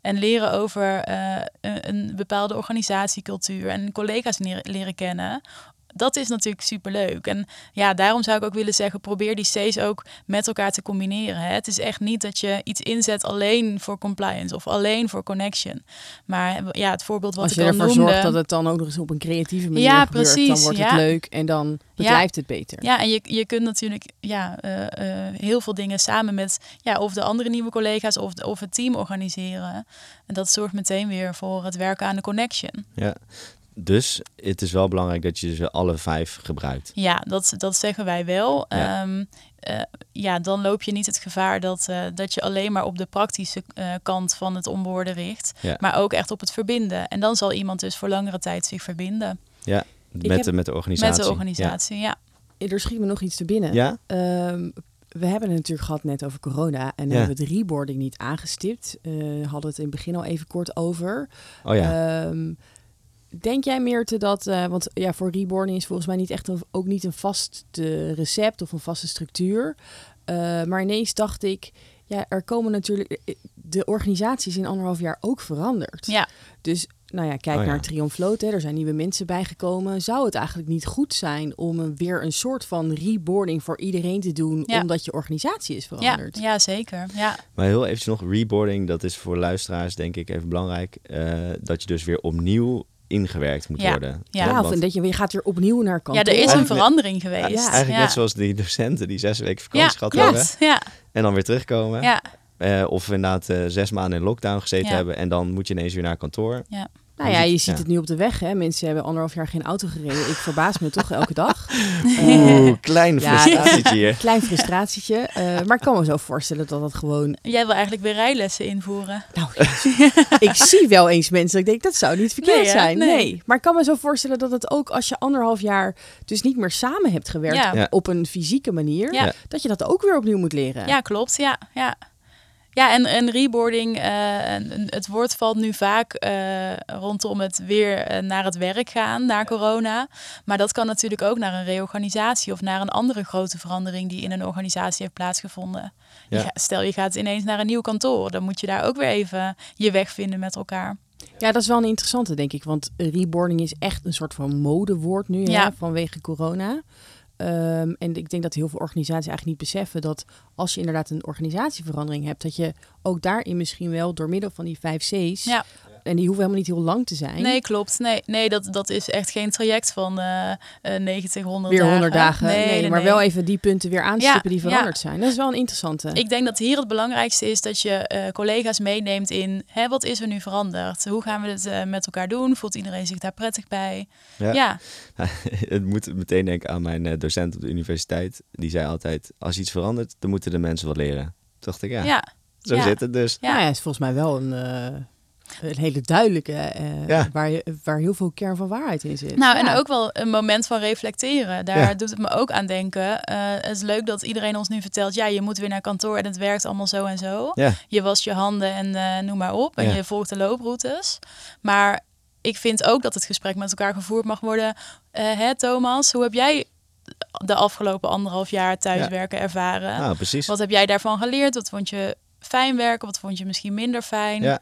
En leren over eh, een, een bepaalde organisatiecultuur en collega's leren kennen. Dat is natuurlijk superleuk. En ja, daarom zou ik ook willen zeggen, probeer die C's ook met elkaar te combineren. Hè. Het is echt niet dat je iets inzet alleen voor compliance of alleen voor connection. Maar ja, het voorbeeld wat Als ik je al ervoor noemde. zorgt dat het dan ook nog eens op een creatieve manier Ja, gebeurt, dan wordt het ja. leuk en dan bedrijft het beter. Ja, en je, je kunt natuurlijk ja, eh, eh, heel veel dingen samen met ja, of de andere nieuwe collega's of, of het team organiseren. En dat zorgt meteen weer voor het werken aan de connection. Ja. Dus het is wel belangrijk dat je ze alle vijf gebruikt. Ja, dat, dat zeggen wij wel. Ja. Ja. ja, dan loop je niet het gevaar dat, eh, dat je alleen maar op de praktische eh, kant van het onboarden richt. Ja. Maar ook echt op het verbinden. En dan zal iemand dus voor langere tijd zich verbinden. Ja, met, heb- de, met de organisatie. Met de organisatie, ja. Er schiet me nog iets te binnen. Ja? Ehm, we hebben het natuurlijk gehad net over corona en Ja. hebben we het reboarding niet aangestipt. Eh hadden het in het begin al even kort over. Oh ja. Ehm, denk jij Meerte dat, eh, want ja, voor reboarding is volgens mij niet echt een, ook niet een vast recept of een vaste structuur. Eh, maar ineens dacht ik, ja, er komen natuurlijk, eh, de organisatie is in anderhalf jaar ook veranderd. Ja. Dus nou ja, kijk Oh ja. naar Triomfloot, hè, er zijn nieuwe mensen bijgekomen. Zou het eigenlijk niet goed zijn om een, weer een soort van reboarding voor iedereen te doen, Ja. omdat je organisatie is Ja, veranderd? ja, zeker. Ja. Maar heel eventjes nog, reboarding, dat is voor luisteraars denk ik even belangrijk. eh, dat je dus weer opnieuw ingewerkt moet Ja. worden. Ja. Ja, of dat je weer gaat weer opnieuw naar ja, kantoor. er is een verandering geweest. Ja, Eigenlijk ja. net zoals die docenten die zes weken ja, vakantie gehad hebben. Ja, En dan weer terugkomen. ja, Eh, of inderdaad eh, zes maanden in lockdown gezeten Ja. hebben. En dan moet je ineens weer naar kantoor. ja. Nou ja, je ziet Ja. het nu op de weg. Hè. Mensen hebben anderhalf jaar geen auto gereden. Ik verbaas me toch elke dag. Oeh, klein Ja, frustratietje. Klein frustratietje. eh, maar ik kan me zo voorstellen dat dat gewoon... Jij wil eigenlijk weer rijlessen invoeren. Nou, ik zie wel eens mensen dat ik denk, dat zou niet verkeerd Nee, zijn. Nee. Nee. Maar ik kan me zo voorstellen dat het ook als je anderhalf jaar dus niet meer samen hebt gewerkt Ja. Op een fysieke manier, dat je dat ook weer opnieuw moet leren. Ja, klopt. Ja, ja. Ja, en, en reboarding, eh, het woord valt nu vaak eh, rondom het weer eh, naar het werk gaan, naar corona. Maar dat kan natuurlijk ook naar een reorganisatie of naar een andere grote verandering die in een organisatie heeft plaatsgevonden. Ja. stel, je gaat ineens naar een nieuw kantoor, dan moet je daar ook weer even je weg vinden met elkaar. Ja, dat is wel een interessante, denk ik. Want reboarding is echt een soort van modewoord nu, hè, vanwege corona. Ehm, en ik denk dat heel veel organisaties eigenlijk niet beseffen dat als je inderdaad een organisatieverandering hebt, dat je ook daarin misschien wel door middel van die vijf C's, Ja. En die hoeven helemaal niet heel lang te zijn, Nee, klopt. Nee, nee dat, dat is echt geen traject van eh eh 90, 100 weer dagen. 100 dagen. Nee, maar wel even die punten weer aanstippen die Ja, veranderd zijn. Dat is wel een interessante. Ik denk dat hier het belangrijkste is dat je eh, collega's meeneemt in hè, wat is er nu veranderd? Hoe gaan we het eh, met elkaar doen? Voelt iedereen zich daar prettig bij? Ja. Ja, het moet meteen denken aan mijn eh, docent op de universiteit. Die zei altijd, als iets verandert, dan moeten de mensen wat leren. Toen dacht ik, ja, ja. zo ja. zit het dus. Ja. Nou ja, is volgens mij wel een, eh, een hele duidelijke, eh, Ja. waar, je, waar heel veel kern van waarheid in zit. Nou, Ja. en ook wel een moment van reflecteren. Daar Ja. doet het me ook aan denken. Eh, het is leuk dat iedereen ons nu vertelt... ja, je moet weer naar kantoor en het werkt allemaal zo en zo. Ja, Je wast je handen en eh, noem maar op. En Ja. je volgt de looproutes. Maar ik vind ook dat het gesprek met elkaar gevoerd mag worden. Eh, hè, Thomas, hoe heb jij de afgelopen anderhalf jaar thuiswerken ervaren? nou precies. Wat heb jij daarvan geleerd? Wat vond je fijn werken? Wat vond je misschien minder fijn? Ja.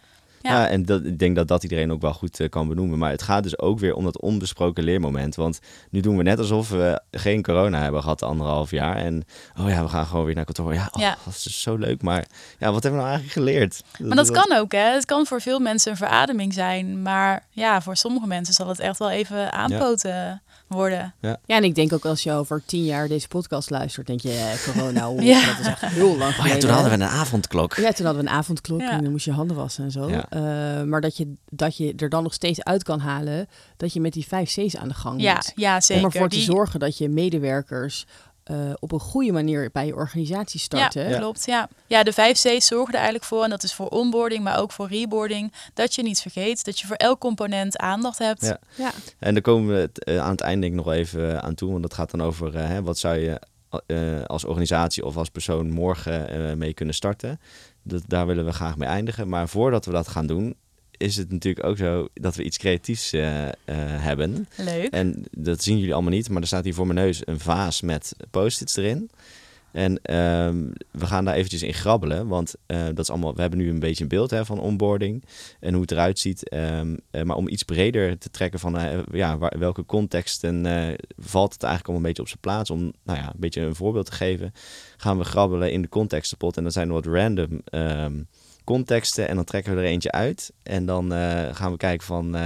Ja. Ja, en dat, ik denk dat dat iedereen ook wel goed eh, kan benoemen. Maar het gaat dus ook weer om dat onbesproken leermoment. Want nu doen we net alsof we geen corona hebben gehad anderhalf jaar. En oh ja, we gaan gewoon weer naar kantoor. Ja, oh, Ja. dat is dus zo leuk. Maar ja, wat hebben we nou eigenlijk geleerd? Maar dat kan ook, hè? Het kan voor veel mensen een verademing zijn. Maar ja, voor sommige mensen zal het echt wel even aanpoten worden. Ja, en ik denk ook als je over tien jaar deze podcast luistert, denk je, eh, corona, hoe, Ja. dat is echt heel lang Oh geleden. ja, toen hadden we een avondklok. Ja, toen hadden we een avondklok Ja. en dan moest je handen wassen en zo. Ja. Eh, maar dat je, dat je er dan nog steeds uit kan halen dat je met die vijf C's aan de gang Ja, moet. ja zeker. Om ervoor te Die- zorgen dat je medewerkers eh, op een goede manier bij je organisatie starten. Ja, klopt. Ja. ja, de vijf C's zorgen er eigenlijk voor, en dat is voor onboarding, maar ook voor reboarding, dat je niet vergeet, dat je voor elk component aandacht hebt. Ja. Ja. En daar komen we het, eh, aan het eind denk ik nog even aan toe. Want dat gaat dan over hè, wat zou je eh, als organisatie of als persoon morgen mee kunnen starten. Dat, daar willen we graag mee eindigen. Maar voordat we dat gaan doen, is het natuurlijk ook zo dat we iets creatiefs eh, eh, hebben. Leuk. En dat zien jullie allemaal niet, maar er staat hier voor mijn neus een vaas met post-its erin. En ehm, we gaan daar eventjes in grabbelen, want eh, dat is allemaal, we hebben nu een beetje een beeld hè, van onboarding en hoe het eruit ziet. Ehm, eh, maar om iets breder te trekken van eh, ja, welke contexten valt het eigenlijk allemaal een beetje op zijn plaats. Om nou ja, een beetje een voorbeeld te geven, gaan we grabbelen in de contextenpot. En dat zijn wat random ehm, contexten en dan trekken we er eentje uit. En dan gaan we kijken van...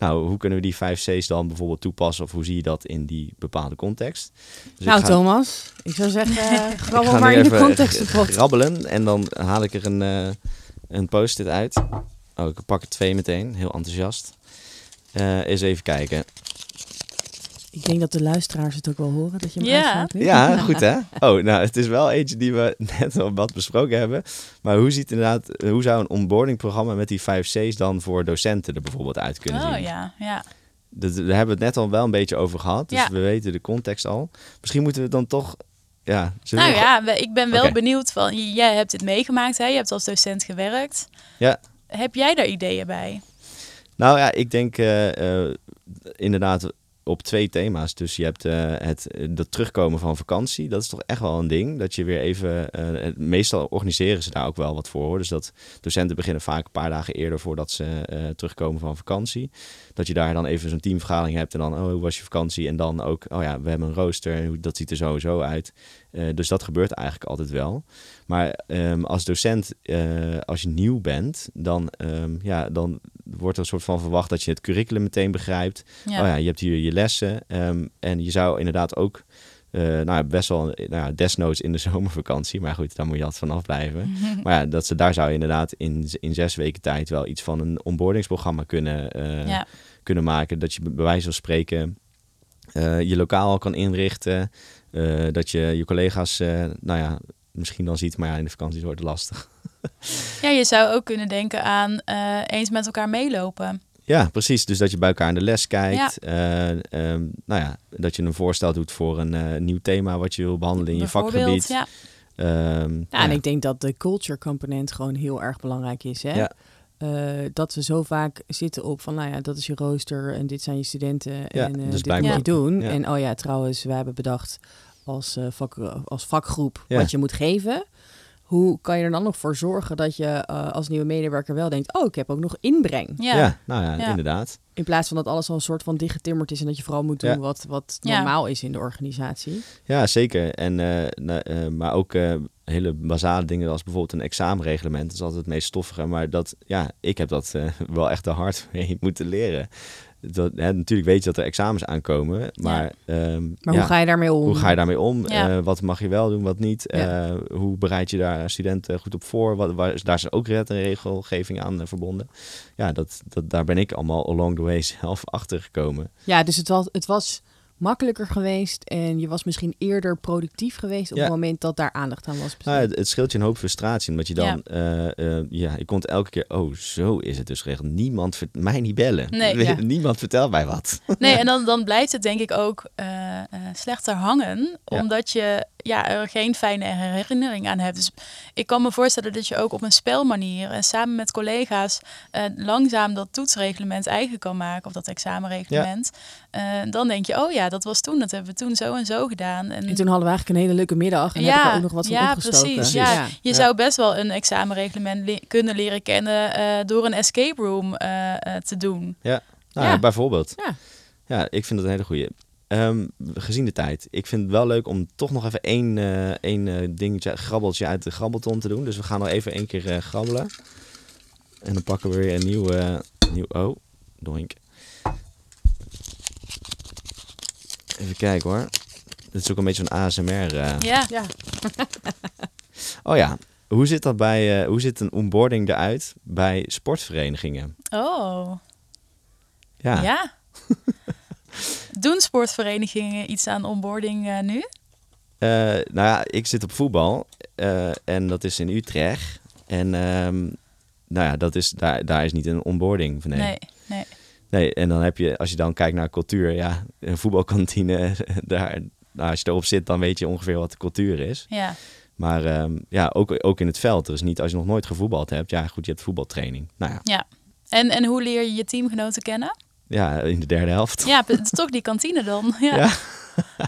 eh, nou, hoe kunnen we die 5 C's dan bijvoorbeeld toepassen? Of hoe zie je dat in die bepaalde context? Dus Nou, ik ga, Thomas, ik zou zeggen, uh, grabbel ga maar in de contextenpot. grabbelen en dan haal ik er een, eh, een post-it uit. Oh, ik pak er twee meteen, heel enthousiast. Eh eens even kijken. Ik denk dat de luisteraars het ook wel horen, dat je hem Ja. Ja, goed hè? Oh, nou, het is wel eentje die we net al wat besproken hebben. Maar hoe ziet inderdaad, hoe zou een onboarding programma met die 5 C's dan voor docenten er bijvoorbeeld uit kunnen Oh zien? ja, ja. dat, daar hebben we het net al wel een beetje over gehad. Dus Ja. we weten de context al. Misschien moeten we dan toch... Ja, Nou we- ja, we- ik ben wel benieuwd van, jij hebt dit meegemaakt, hè? je hebt als docent gewerkt. Ja. Heb jij daar ideeën bij? Nou ja, ik denk eh, eh, inderdaad op twee thema's. Dus je hebt eh, het dat terugkomen van vakantie. Dat is toch echt wel een ding. Dat je weer even. eh, meestal organiseren ze daar ook wel wat voor. Dus dat docenten beginnen vaak een paar dagen eerder voordat ze eh, terugkomen van vakantie. Dat je daar dan even zo'n teamvergadering hebt. En dan, oh, hoe was je vakantie? En dan ook, oh ja, we hebben een rooster. en hoe- Dat ziet er sowieso uit. Eh, dus dat gebeurt eigenlijk altijd wel. Maar ehm, als docent, eh, als je nieuw bent, dan, ehm, ja, dan wordt er een soort van verwacht dat je het curriculum meteen begrijpt. Ja. Oh ja, je hebt hier je lessen. ehm, en je zou inderdaad ook, eh, nou ja, best wel, nou ja, desnoods in de zomervakantie. Maar goed, daar moet je altijd vanaf blijven. Maar ja, dat ze, daar zou je inderdaad in, in zes weken tijd wel iets van een onboardingsprogramma kunnen, eh, ja. kunnen maken. Dat je bij wijze van spreken eh, je lokaal kan inrichten. eh, dat je je collega's, eh, nou ja, misschien dan ziet. Maar ja, in de vakantie wordt het lastig. ja, je zou ook kunnen denken aan eh, eens met elkaar meelopen. Ja, precies. Dus dat je bij elkaar in de les kijkt. Eh, ehm, nou ja, dat je een voorstel doet voor een eh, nieuw thema wat je wil behandelen in je vakgebied. Ja. Ehm, Ja, nou en ik denk dat de culture component gewoon heel erg belangrijk is. Hè? Ja. Eh, dat we zo vaak zitten op van, nou ja, dat is je rooster en dit zijn je studenten Ja, en eh, dus dit blijkbaar moet je doen. Ja. En oh ja, trouwens, we hebben bedacht als, eh, vak, als vakgroep Ja. wat je moet geven. Hoe kan je er dan nog voor zorgen dat je eh, als nieuwe medewerker wel denkt, oh, ik heb ook nog inbreng. Ja. ja. nou ja, Ja. inderdaad. In plaats van dat alles al een soort van dichtgetimmerd is en dat je vooral moet doen Ja. wat, wat Ja. normaal is in de organisatie. Ja, zeker. En, eh, eh, maar ook eh, hele basale dingen als bijvoorbeeld een examenreglement. Dat is altijd het meest stoffige. Maar dat, ja, ik heb dat eh, wel echt de hard mee moeten leren. Dat, hè, natuurlijk weet je dat er examens aankomen. Maar, ehm, Maar ja, hoe ga je daarmee om? hoe ga je daarmee om? Ja. Eh, wat mag je wel doen, wat niet? Ja. Eh, hoe bereid je daar studenten goed op voor? Wat, waar, daar is ook wet en regelgeving aan eh, verbonden. Ja, dat, dat, daar ben ik allemaal along the way zelf achter gekomen. Ja, dus het was, het was makkelijker geweest en je was misschien eerder productief geweest op Ja. het moment dat daar aandacht aan was besteed. Nou, het, het scheelt je een hoop frustratie, omdat je dan, eh, eh, ja, je komt elke keer, oh, zo is het dus geregeld. Niemand, ver- mij niet bellen. Nee, ja. Niemand vertelt mij wat. Nee, en dan, dan blijft het denk ik ook eh, slechter hangen, Ja. omdat je ja, er geen fijne herinnering aan hebt. Dus ik kan me voorstellen dat je ook op een spelmanier en samen met collega's eh, langzaam dat toetsreglement eigen kan maken, of dat examenreglement. Eh, dan denk je, oh ja, dat was toen, dat hebben we toen zo en zo gedaan. En, En toen hadden we eigenlijk een hele leuke middag en heb ik ook nog wat van ja, opgestoken. precies. Precies. Ja, je Ja. zou best wel een examenreglement le- kunnen leren kennen eh, door een escape room eh, eh, te doen. Nou, Ja. ja, bijvoorbeeld. Ja. Ja, ik vind dat een hele goeie. Ehm, gezien de tijd. Ik vind het wel leuk om toch nog even één, eh, één eh, dingetje, grabbeltje uit de grabbelton te doen. Dus we gaan nog even één keer eh, grabbelen. En dan pakken we weer een nieuw... eh, nieuw oh, doink. Even kijken hoor. Dit is ook een beetje een ASMR. eh. Ja, Ja. Oh ja, hoe zit dat bij... eh, hoe zit een onboarding eruit bij sportverenigingen? oh, Ja, ja. Doen sportverenigingen iets aan onboarding eh, nu? Eh, nou ja, ik zit op voetbal eh, en dat is in Utrecht. En ehm, nou ja, dat is, daar, daar is niet een onboarding van. Nee. Nee, nee. nee. En dan heb je, als je dan kijkt naar cultuur, ja, een voetbalkantine, daar, nou, als je erop zit, dan weet je ongeveer wat de cultuur is. Ja, Maar ehm, ja, ook, ook in het veld. Dus niet als je nog nooit gevoetbald hebt, ja, goed, je hebt voetbaltraining. Nou ja, ja. En, en hoe leer je je teamgenoten kennen? Ja in de derde helft. Ja, het is toch die kantine dan. Ja, Ja.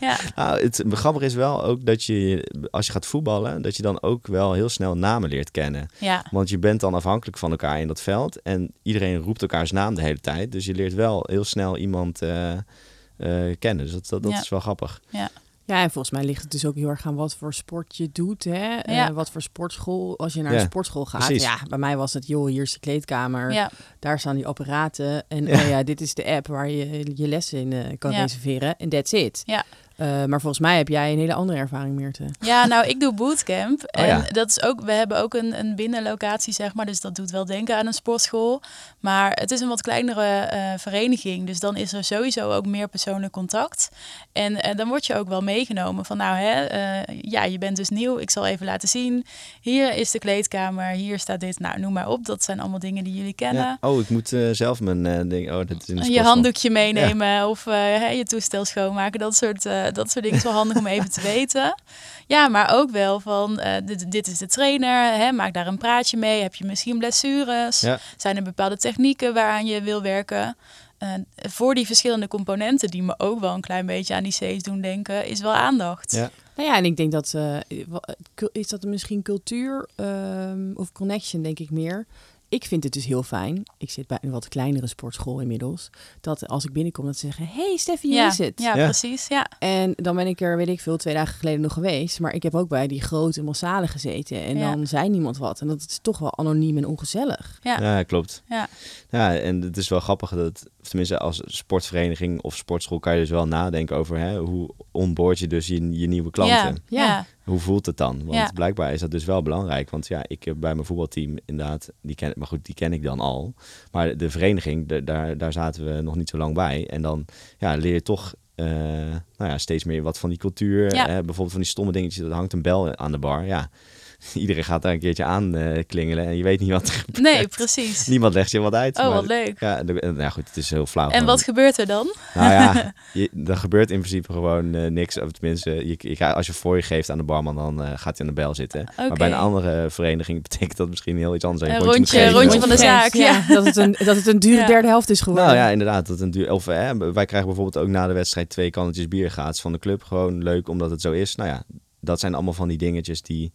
ja. Nou, het grappige is wel ook dat je, als je gaat voetballen, dat je dan ook wel heel snel namen leert kennen. ja. Want je bent dan afhankelijk van elkaar in dat veld. En iedereen roept elkaars naam de hele tijd. Dus je leert wel heel snel iemand eh, eh, kennen. Dus dat, dat, dat Ja. is wel grappig. ja, en volgens mij ligt het dus ook heel erg aan wat voor sport je doet. Hè? Eh, Ja. wat voor sportschool. Als je naar Ja, een sportschool gaat. precies. Ja, bij mij was het, joh, hier is de kleedkamer. ja. Daar staan die apparaten. En Ja. oh ja, dit is de app waar je je lessen in eh, kan Ja. reserveren. En that's it. Ja. Eh, maar volgens mij heb jij een hele andere ervaring, Meerte. Ja, nou, ik doe bootcamp. Oh en ja. dat is ook, we hebben ook een, een binnenlocatie, zeg maar. Dus dat doet wel denken aan een sportschool. Maar het is een wat kleinere eh, vereniging. Dus dan is er sowieso ook meer persoonlijk contact. En eh, dan word je ook wel meegenomen van, nou, hè, eh, ja, je bent dus nieuw. Ik zal even laten zien. Hier is de kleedkamer, hier staat dit. Nou, noem maar op. Dat zijn allemaal dingen die jullie kennen. Ja. Oh, ik moet eh, zelf mijn eh, ding. Oh, dat is in de je handdoekje meenemen of eh, hè, je toestel schoonmaken. Dat soort, eh, dat soort dingen is wel handig om even te weten. Ja, maar ook wel van eh, dit, dit is de trainer. Hè, maak daar een praatje mee. Heb je misschien blessures? Ja. Zijn er bepaalde technieken waaraan je wil werken? Eh, voor die verschillende componenten die me ook wel een klein beetje aan die C's doen denken, is wel aandacht. Ja. Nou ja, en ik denk dat, eh, is dat misschien cultuur ehm, of connection, denk ik meer. Ik vind het dus heel fijn. Ik zit bij een wat kleinere sportschool inmiddels. Dat als ik binnenkom, dat ze zeggen: Hey Steffi, hoe ja, is het? ja, Ja. precies. Ja. En dan ben ik er, weet ik veel, twee dagen geleden nog geweest. Maar ik heb ook bij die grote massale gezeten. En Ja. dan zei niemand wat. En dat is toch wel anoniem en ongezellig. Ja. Ja, klopt. Ja. ja, en het is wel grappig dat, tenminste als sportvereniging of sportschool kan je dus wel nadenken over hè, hoe onboard je dus je, je nieuwe klanten. Ja, Ja. Hoe voelt het dan? Want Ja. blijkbaar is dat dus wel belangrijk. Want ja, ik heb bij mijn voetbalteam inderdaad, die ken, maar goed, die ken ik dan al. Maar de vereniging, de- daar, daar zaten we nog niet zo lang bij. En dan ja, leer je toch eh, nou ja, steeds meer wat van die cultuur. Ja. Eh, bijvoorbeeld van die stomme dingetjes, er hangt een bel aan de bar. Ja, iedereen gaat daar een keertje aan eh, klingelen en je weet niet wat er gebeurt. Nee, precies. Niemand legt je wat uit. Oh, maar- wat leuk. Ja, de- nou ja, goed, het is heel flauw. En gewoon. wat gebeurt er dan? Nou ja, je, er gebeurt in principe gewoon eh, niks. Of tenminste, je, als je voor je geeft aan de barman, dan eh, gaat hij aan de bel zitten. Maar bij een andere vereniging betekent dat misschien heel iets anders. Een rondje- geven. rondje van de zaak, ja. Dat het een, dat het een dure Ja. derde helft is geworden. Nou ja, inderdaad. Dat een duur, of, hè, wij krijgen bijvoorbeeld ook na de wedstrijd twee kannetjes bier gratis van de club. Gewoon leuk, omdat het zo is. Nou ja, dat zijn allemaal van die dingetjes die...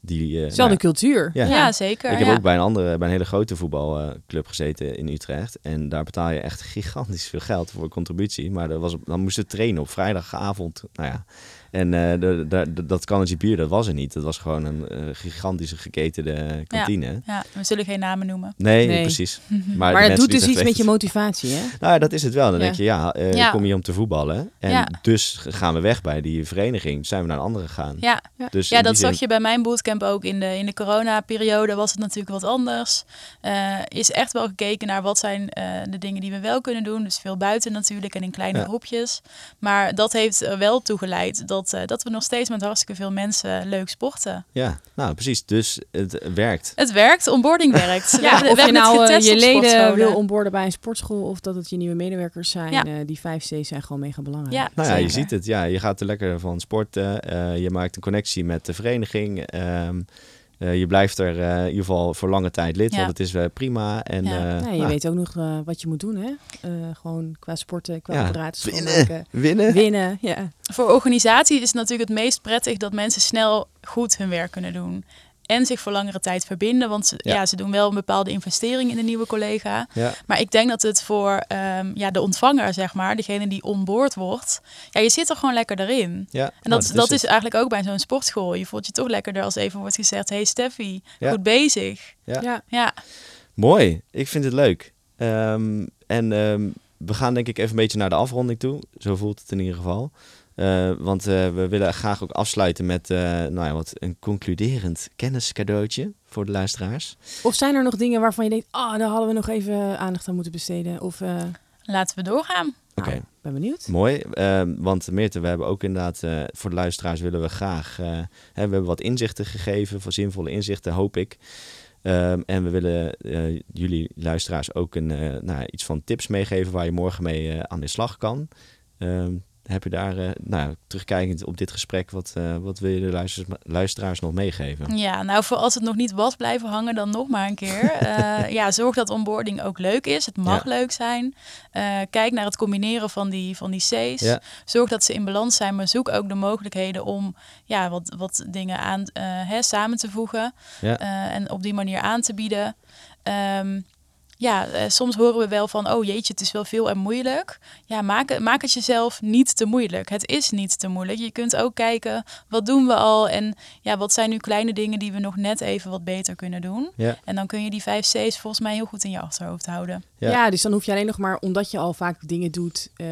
die eh, nou, cultuur. Ja. Ja, zeker. ik heb ja. ook bij een andere, bij een hele grote voetbalclub gezeten in Utrecht. En daar betaal je echt gigantisch veel geld voor contributie. Maar dat was, dan moesten we trainen op vrijdagavond. Nou ja. En eh, de, de, de- dat kannetje bier, dat was er niet. Dat was gewoon een eh, gigantische geketende kantine. Ja, we zullen geen namen noemen. Nee, Nee. precies. Maar, Maar het doet dus iets met je motivatie, hè? Nou ja, dat is het wel. Dan Ja. denk je, ja, eh, Ja. ik kom hier om te voetballen. En Ja. dus gaan we weg bij die vereniging. Zijn we naar een andere gegaan. Ja, Dus ja dat zin- zag je bij mijn bootcamp ook. In de, in de coronaperiode was het natuurlijk wat anders. Eh, is echt wel gekeken naar wat zijn eh, de dingen die we wel kunnen doen. Dus veel buiten natuurlijk en in kleine Ja. groepjes. Maar dat heeft er wel toe geleid dat, eh, dat we nog steeds met hartstikke veel mensen leuk sporten. Ja, nou precies. Dus het werkt. Het werkt, onboarding werkt. We we of je nou eh, je leden wil onboorden bij een sportschool of dat het je nieuwe medewerkers zijn, Ja. eh, die vijf C's zijn gewoon mega belangrijk. Ja, Nou ja, je ziet het. Ja, je gaat er lekker van sporten. eh, je maakt een connectie met de vereniging. ehm, eh, je blijft er eh, in ieder geval voor lange tijd lid, Ja. want het is eh, prima. En, Ja. eh, Ja, je nou, weet ook nog eh, wat je moet doen, hè? Eh, gewoon qua sporten, qua Ja, apparaten winnen. winnen. Winnen, ja. Voor organisatie is het natuurlijk het meest prettig dat mensen snel goed hun werk kunnen doen. En zich voor langere tijd verbinden. Want ze, Ja. ja. ze doen wel een bepaalde investering in de nieuwe collega. Ja. Maar ik denk dat het voor ehm, ja, de ontvanger, zeg maar, degene die onboord wordt. Ja, je zit er gewoon lekker erin. Ja, En nou, dat, dat, is, eigenlijk ook bij zo'n sportschool. Je voelt je toch lekkerder als even wordt gezegd: Hey Steffi, Ja. goed bezig. Ja. ja. Ja, Mooi. Ik vind het leuk. Ehm, en ehm, we gaan denk ik even een beetje naar de afronding toe. Zo voelt het in ieder geval. Eh, want eh, we willen graag ook afsluiten met eh, nou ja, wat een concluderend kenniscadeautje voor de luisteraars. Of zijn er nog dingen waarvan je denkt, ah, daar hadden we nog even aandacht aan moeten besteden? Of, eh, laten we doorgaan. Oké. nou, ben benieuwd. Mooi, ehm, want Meerte, we hebben ook inderdaad, eh, voor de luisteraars willen we graag, eh, hè, we hebben wat inzichten gegeven, voor zinvolle inzichten hoop ik. Ehm, en we willen eh, jullie luisteraars ook een, eh, nou, iets van tips meegeven waar je morgen mee aan de slag kan. Ehm, heb je daar, eh, nou, terugkijkend op dit gesprek, wat, eh, wat wil je de luisteraars, luisteraars nog meegeven? Ja, nou voor als het nog niet was blijven hangen, dan nog maar een keer. Eh, ja, zorg dat onboarding ook leuk is. Het mag Ja. leuk zijn. Kijk naar het combineren van die, van die C's. Ja. Zorg dat ze in balans zijn, maar zoek ook de mogelijkheden om ja, wat, wat dingen aan, hè, samen te voegen. Ja. en op die manier aan te bieden. Ehm, ja, eh, soms horen we wel van, oh jeetje, het is wel veel en moeilijk. Ja, maak, het- maak het jezelf niet te moeilijk. Het is niet te moeilijk. Je kunt ook kijken, wat doen we al? En ja, wat zijn nu kleine dingen die we nog net even wat beter kunnen doen? Ja. En dan kun je die vijf C's volgens mij heel goed in je achterhoofd houden. Ja. Ja. dus dan hoef je alleen nog maar, omdat je al vaak dingen doet, eh,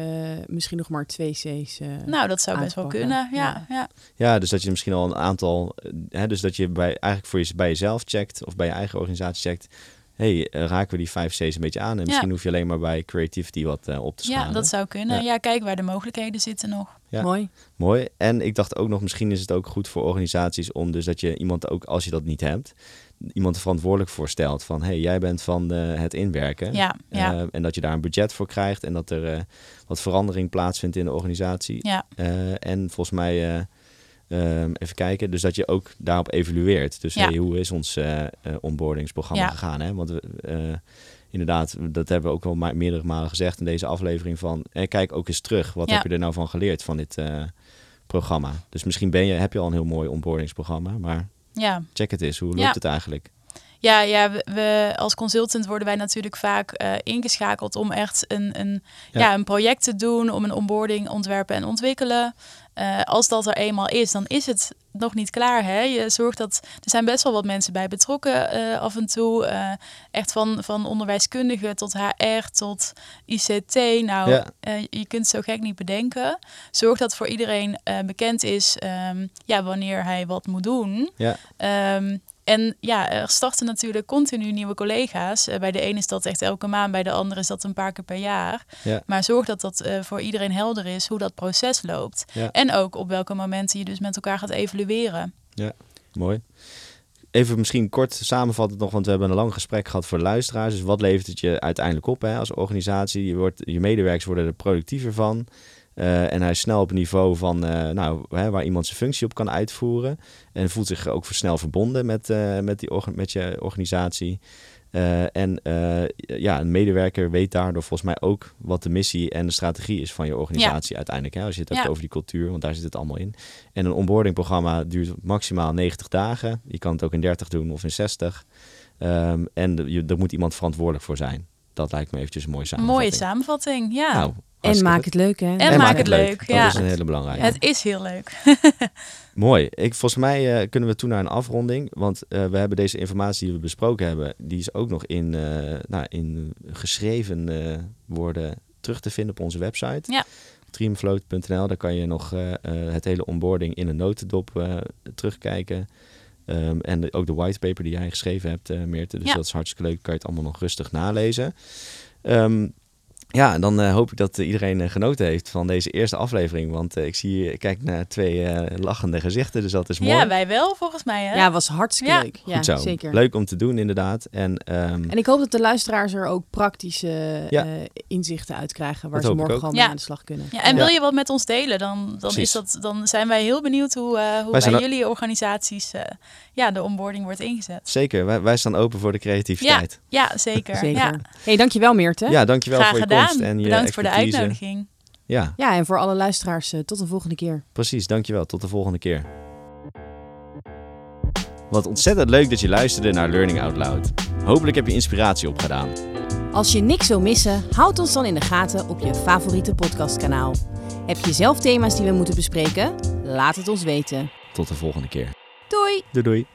misschien nog maar twee C's. eh, Nou, dat zou best wel kunnen. Ja, Ja. ja. Ja, dus dat je misschien al een aantal, hè, dus dat je bij, eigenlijk voor je, bij jezelf checkt of bij je eigen organisatie checkt. Hey, eh, raken we die 5 C's een beetje aan? En misschien hoef je alleen maar bij creativity wat eh, op te schalen. ja dat zou kunnen. Ja. Ja. kijk waar de mogelijkheden zitten nog. Ja. Mooi. Mooi. En ik dacht ook nog, misschien is het ook goed voor organisaties om dus dat je iemand ook, als je dat niet hebt, iemand er verantwoordelijk voor stelt. Van, hey, jij bent van eh, het inwerken. Ja, ja. Eh, en dat je daar een budget voor krijgt en dat er eh, wat verandering plaatsvindt in de organisatie. ja. Eh, en volgens mij, eh, ehm, even kijken, dus dat je ook daarop evalueert. Dus Ja. hey, hoe is ons eh, onboardingsprogramma Ja. gegaan? Hè? Want we, eh, inderdaad, dat hebben we ook wel meerdere malen gezegd in deze aflevering van, eh, kijk ook eens terug. Wat Ja. heb je er nou van geleerd van dit programma? Dus misschien ben je, heb je al een heel mooi onboardingsprogramma, maar ja. check het eens. Hoe loopt het eigenlijk? Ja, ja we, als consultant worden wij natuurlijk vaak ingeschakeld om echt een, een, Ja. ja. een project te doen, om een onboarding ontwerpen en ontwikkelen. Eh, als dat er eenmaal is, dan is het nog niet klaar. Hè? Je zorgt dat er zijn best wel wat mensen bij betrokken eh, af en toe. eh, echt van, van onderwijskundigen tot HR tot ICT. Nou, Ja. je kunt het zo gek niet bedenken. Zorg dat voor iedereen bekend is ehm, ja, wanneer hij wat moet doen. Ja, Ehm, en ja, er starten natuurlijk continu nieuwe collega's. Eh, bij de ene is dat echt elke maand, bij de andere is dat een paar keer per jaar. ja, Maar zorg dat dat eh, voor iedereen helder is hoe dat proces loopt. Ja. En ook op welke momenten je dus met elkaar gaat evalueren. mooi. Even misschien kort samenvatten nog, want we hebben een lang gesprek gehad voor luisteraars. Dus wat levert het je uiteindelijk op hè, als organisatie? Je, wordt, je medewerkers worden er productiever van. Eh, en hij is snel op niveau van, eh, nou, hè, waar iemand zijn functie op kan uitvoeren. En voelt zich ook snel verbonden met, eh, met, die met je organisatie. En ja, een medewerker weet daardoor volgens mij ook wat de missie en de strategie is van je organisatie uiteindelijk. Hè? Als je het hebt Ja. over die cultuur, want daar zit het allemaal in. En een onboardingprogramma duurt maximaal 90 dagen. Je kan het ook in 30 doen of in 60. Ehm, en je, er moet iemand verantwoordelijk voor zijn. Dat lijkt me eventjes een mooie samenvatting. mooie samenvatting, ja. Nou, En maak het leuk, hè? En maak het leuk, Dat ja. is een hele belangrijke. Het is heel leuk. Mooi. Ik, volgens mij eh, kunnen we toe naar een afronding. Want eh, we hebben deze informatie die we besproken hebben, die is ook nog in, eh, nou, in geschreven eh, woorden terug te vinden op onze website. Ja. Dreamfloat.nl, daar kan je nog eh, eh, het hele onboarding in een notendop eh, terugkijken. Ehm, en de- ook de whitepaper die jij geschreven hebt, eh Meerte. Dus Ja. dat is hartstikke leuk. Kan je het allemaal nog rustig nalezen. Ehm, ja, en dan eh, hoop ik dat iedereen eh, genoten heeft van deze eerste aflevering. Want eh, ik zie, ik kijk naar twee eh, lachende gezichten, dus dat is mooi. Ja, wij wel volgens mij. Hè? Ja, was hartstikke Ja. leuk. Ja, Goed zo. zeker. Leuk om te doen, inderdaad. En, ehm, En ik hoop dat de luisteraars er ook praktische Ja. eh, inzichten uit krijgen waar Dat ze morgen gewoon mee Ja. aan de slag kunnen. Ja, en Ja. wil je wat met ons delen, dan, dan, Precies. is dat, dan zijn wij heel benieuwd hoe, eh, hoe bij jullie organisaties eh, ja, de onboarding wordt ingezet. zeker, wij, wij staan open voor de creativiteit. Ja, zeker. Zeker. Ja. hey, dankjewel Meerte. Ja, dankjewel Graag voor je gedaan. Komst en je Bedankt voor de uitnodiging. Ja, Ja, en voor alle luisteraars, eh, tot de volgende keer. precies. Dankjewel. Tot de volgende keer. Wat ontzettend leuk dat je luisterde naar Learning Out Loud. Hopelijk heb je inspiratie opgedaan. Als je niks wil missen, houd ons dan in de gaten op je favoriete podcastkanaal. Heb je zelf thema's die we moeten bespreken? Laat het ons weten. Tot de volgende keer. Doei! Doei doei.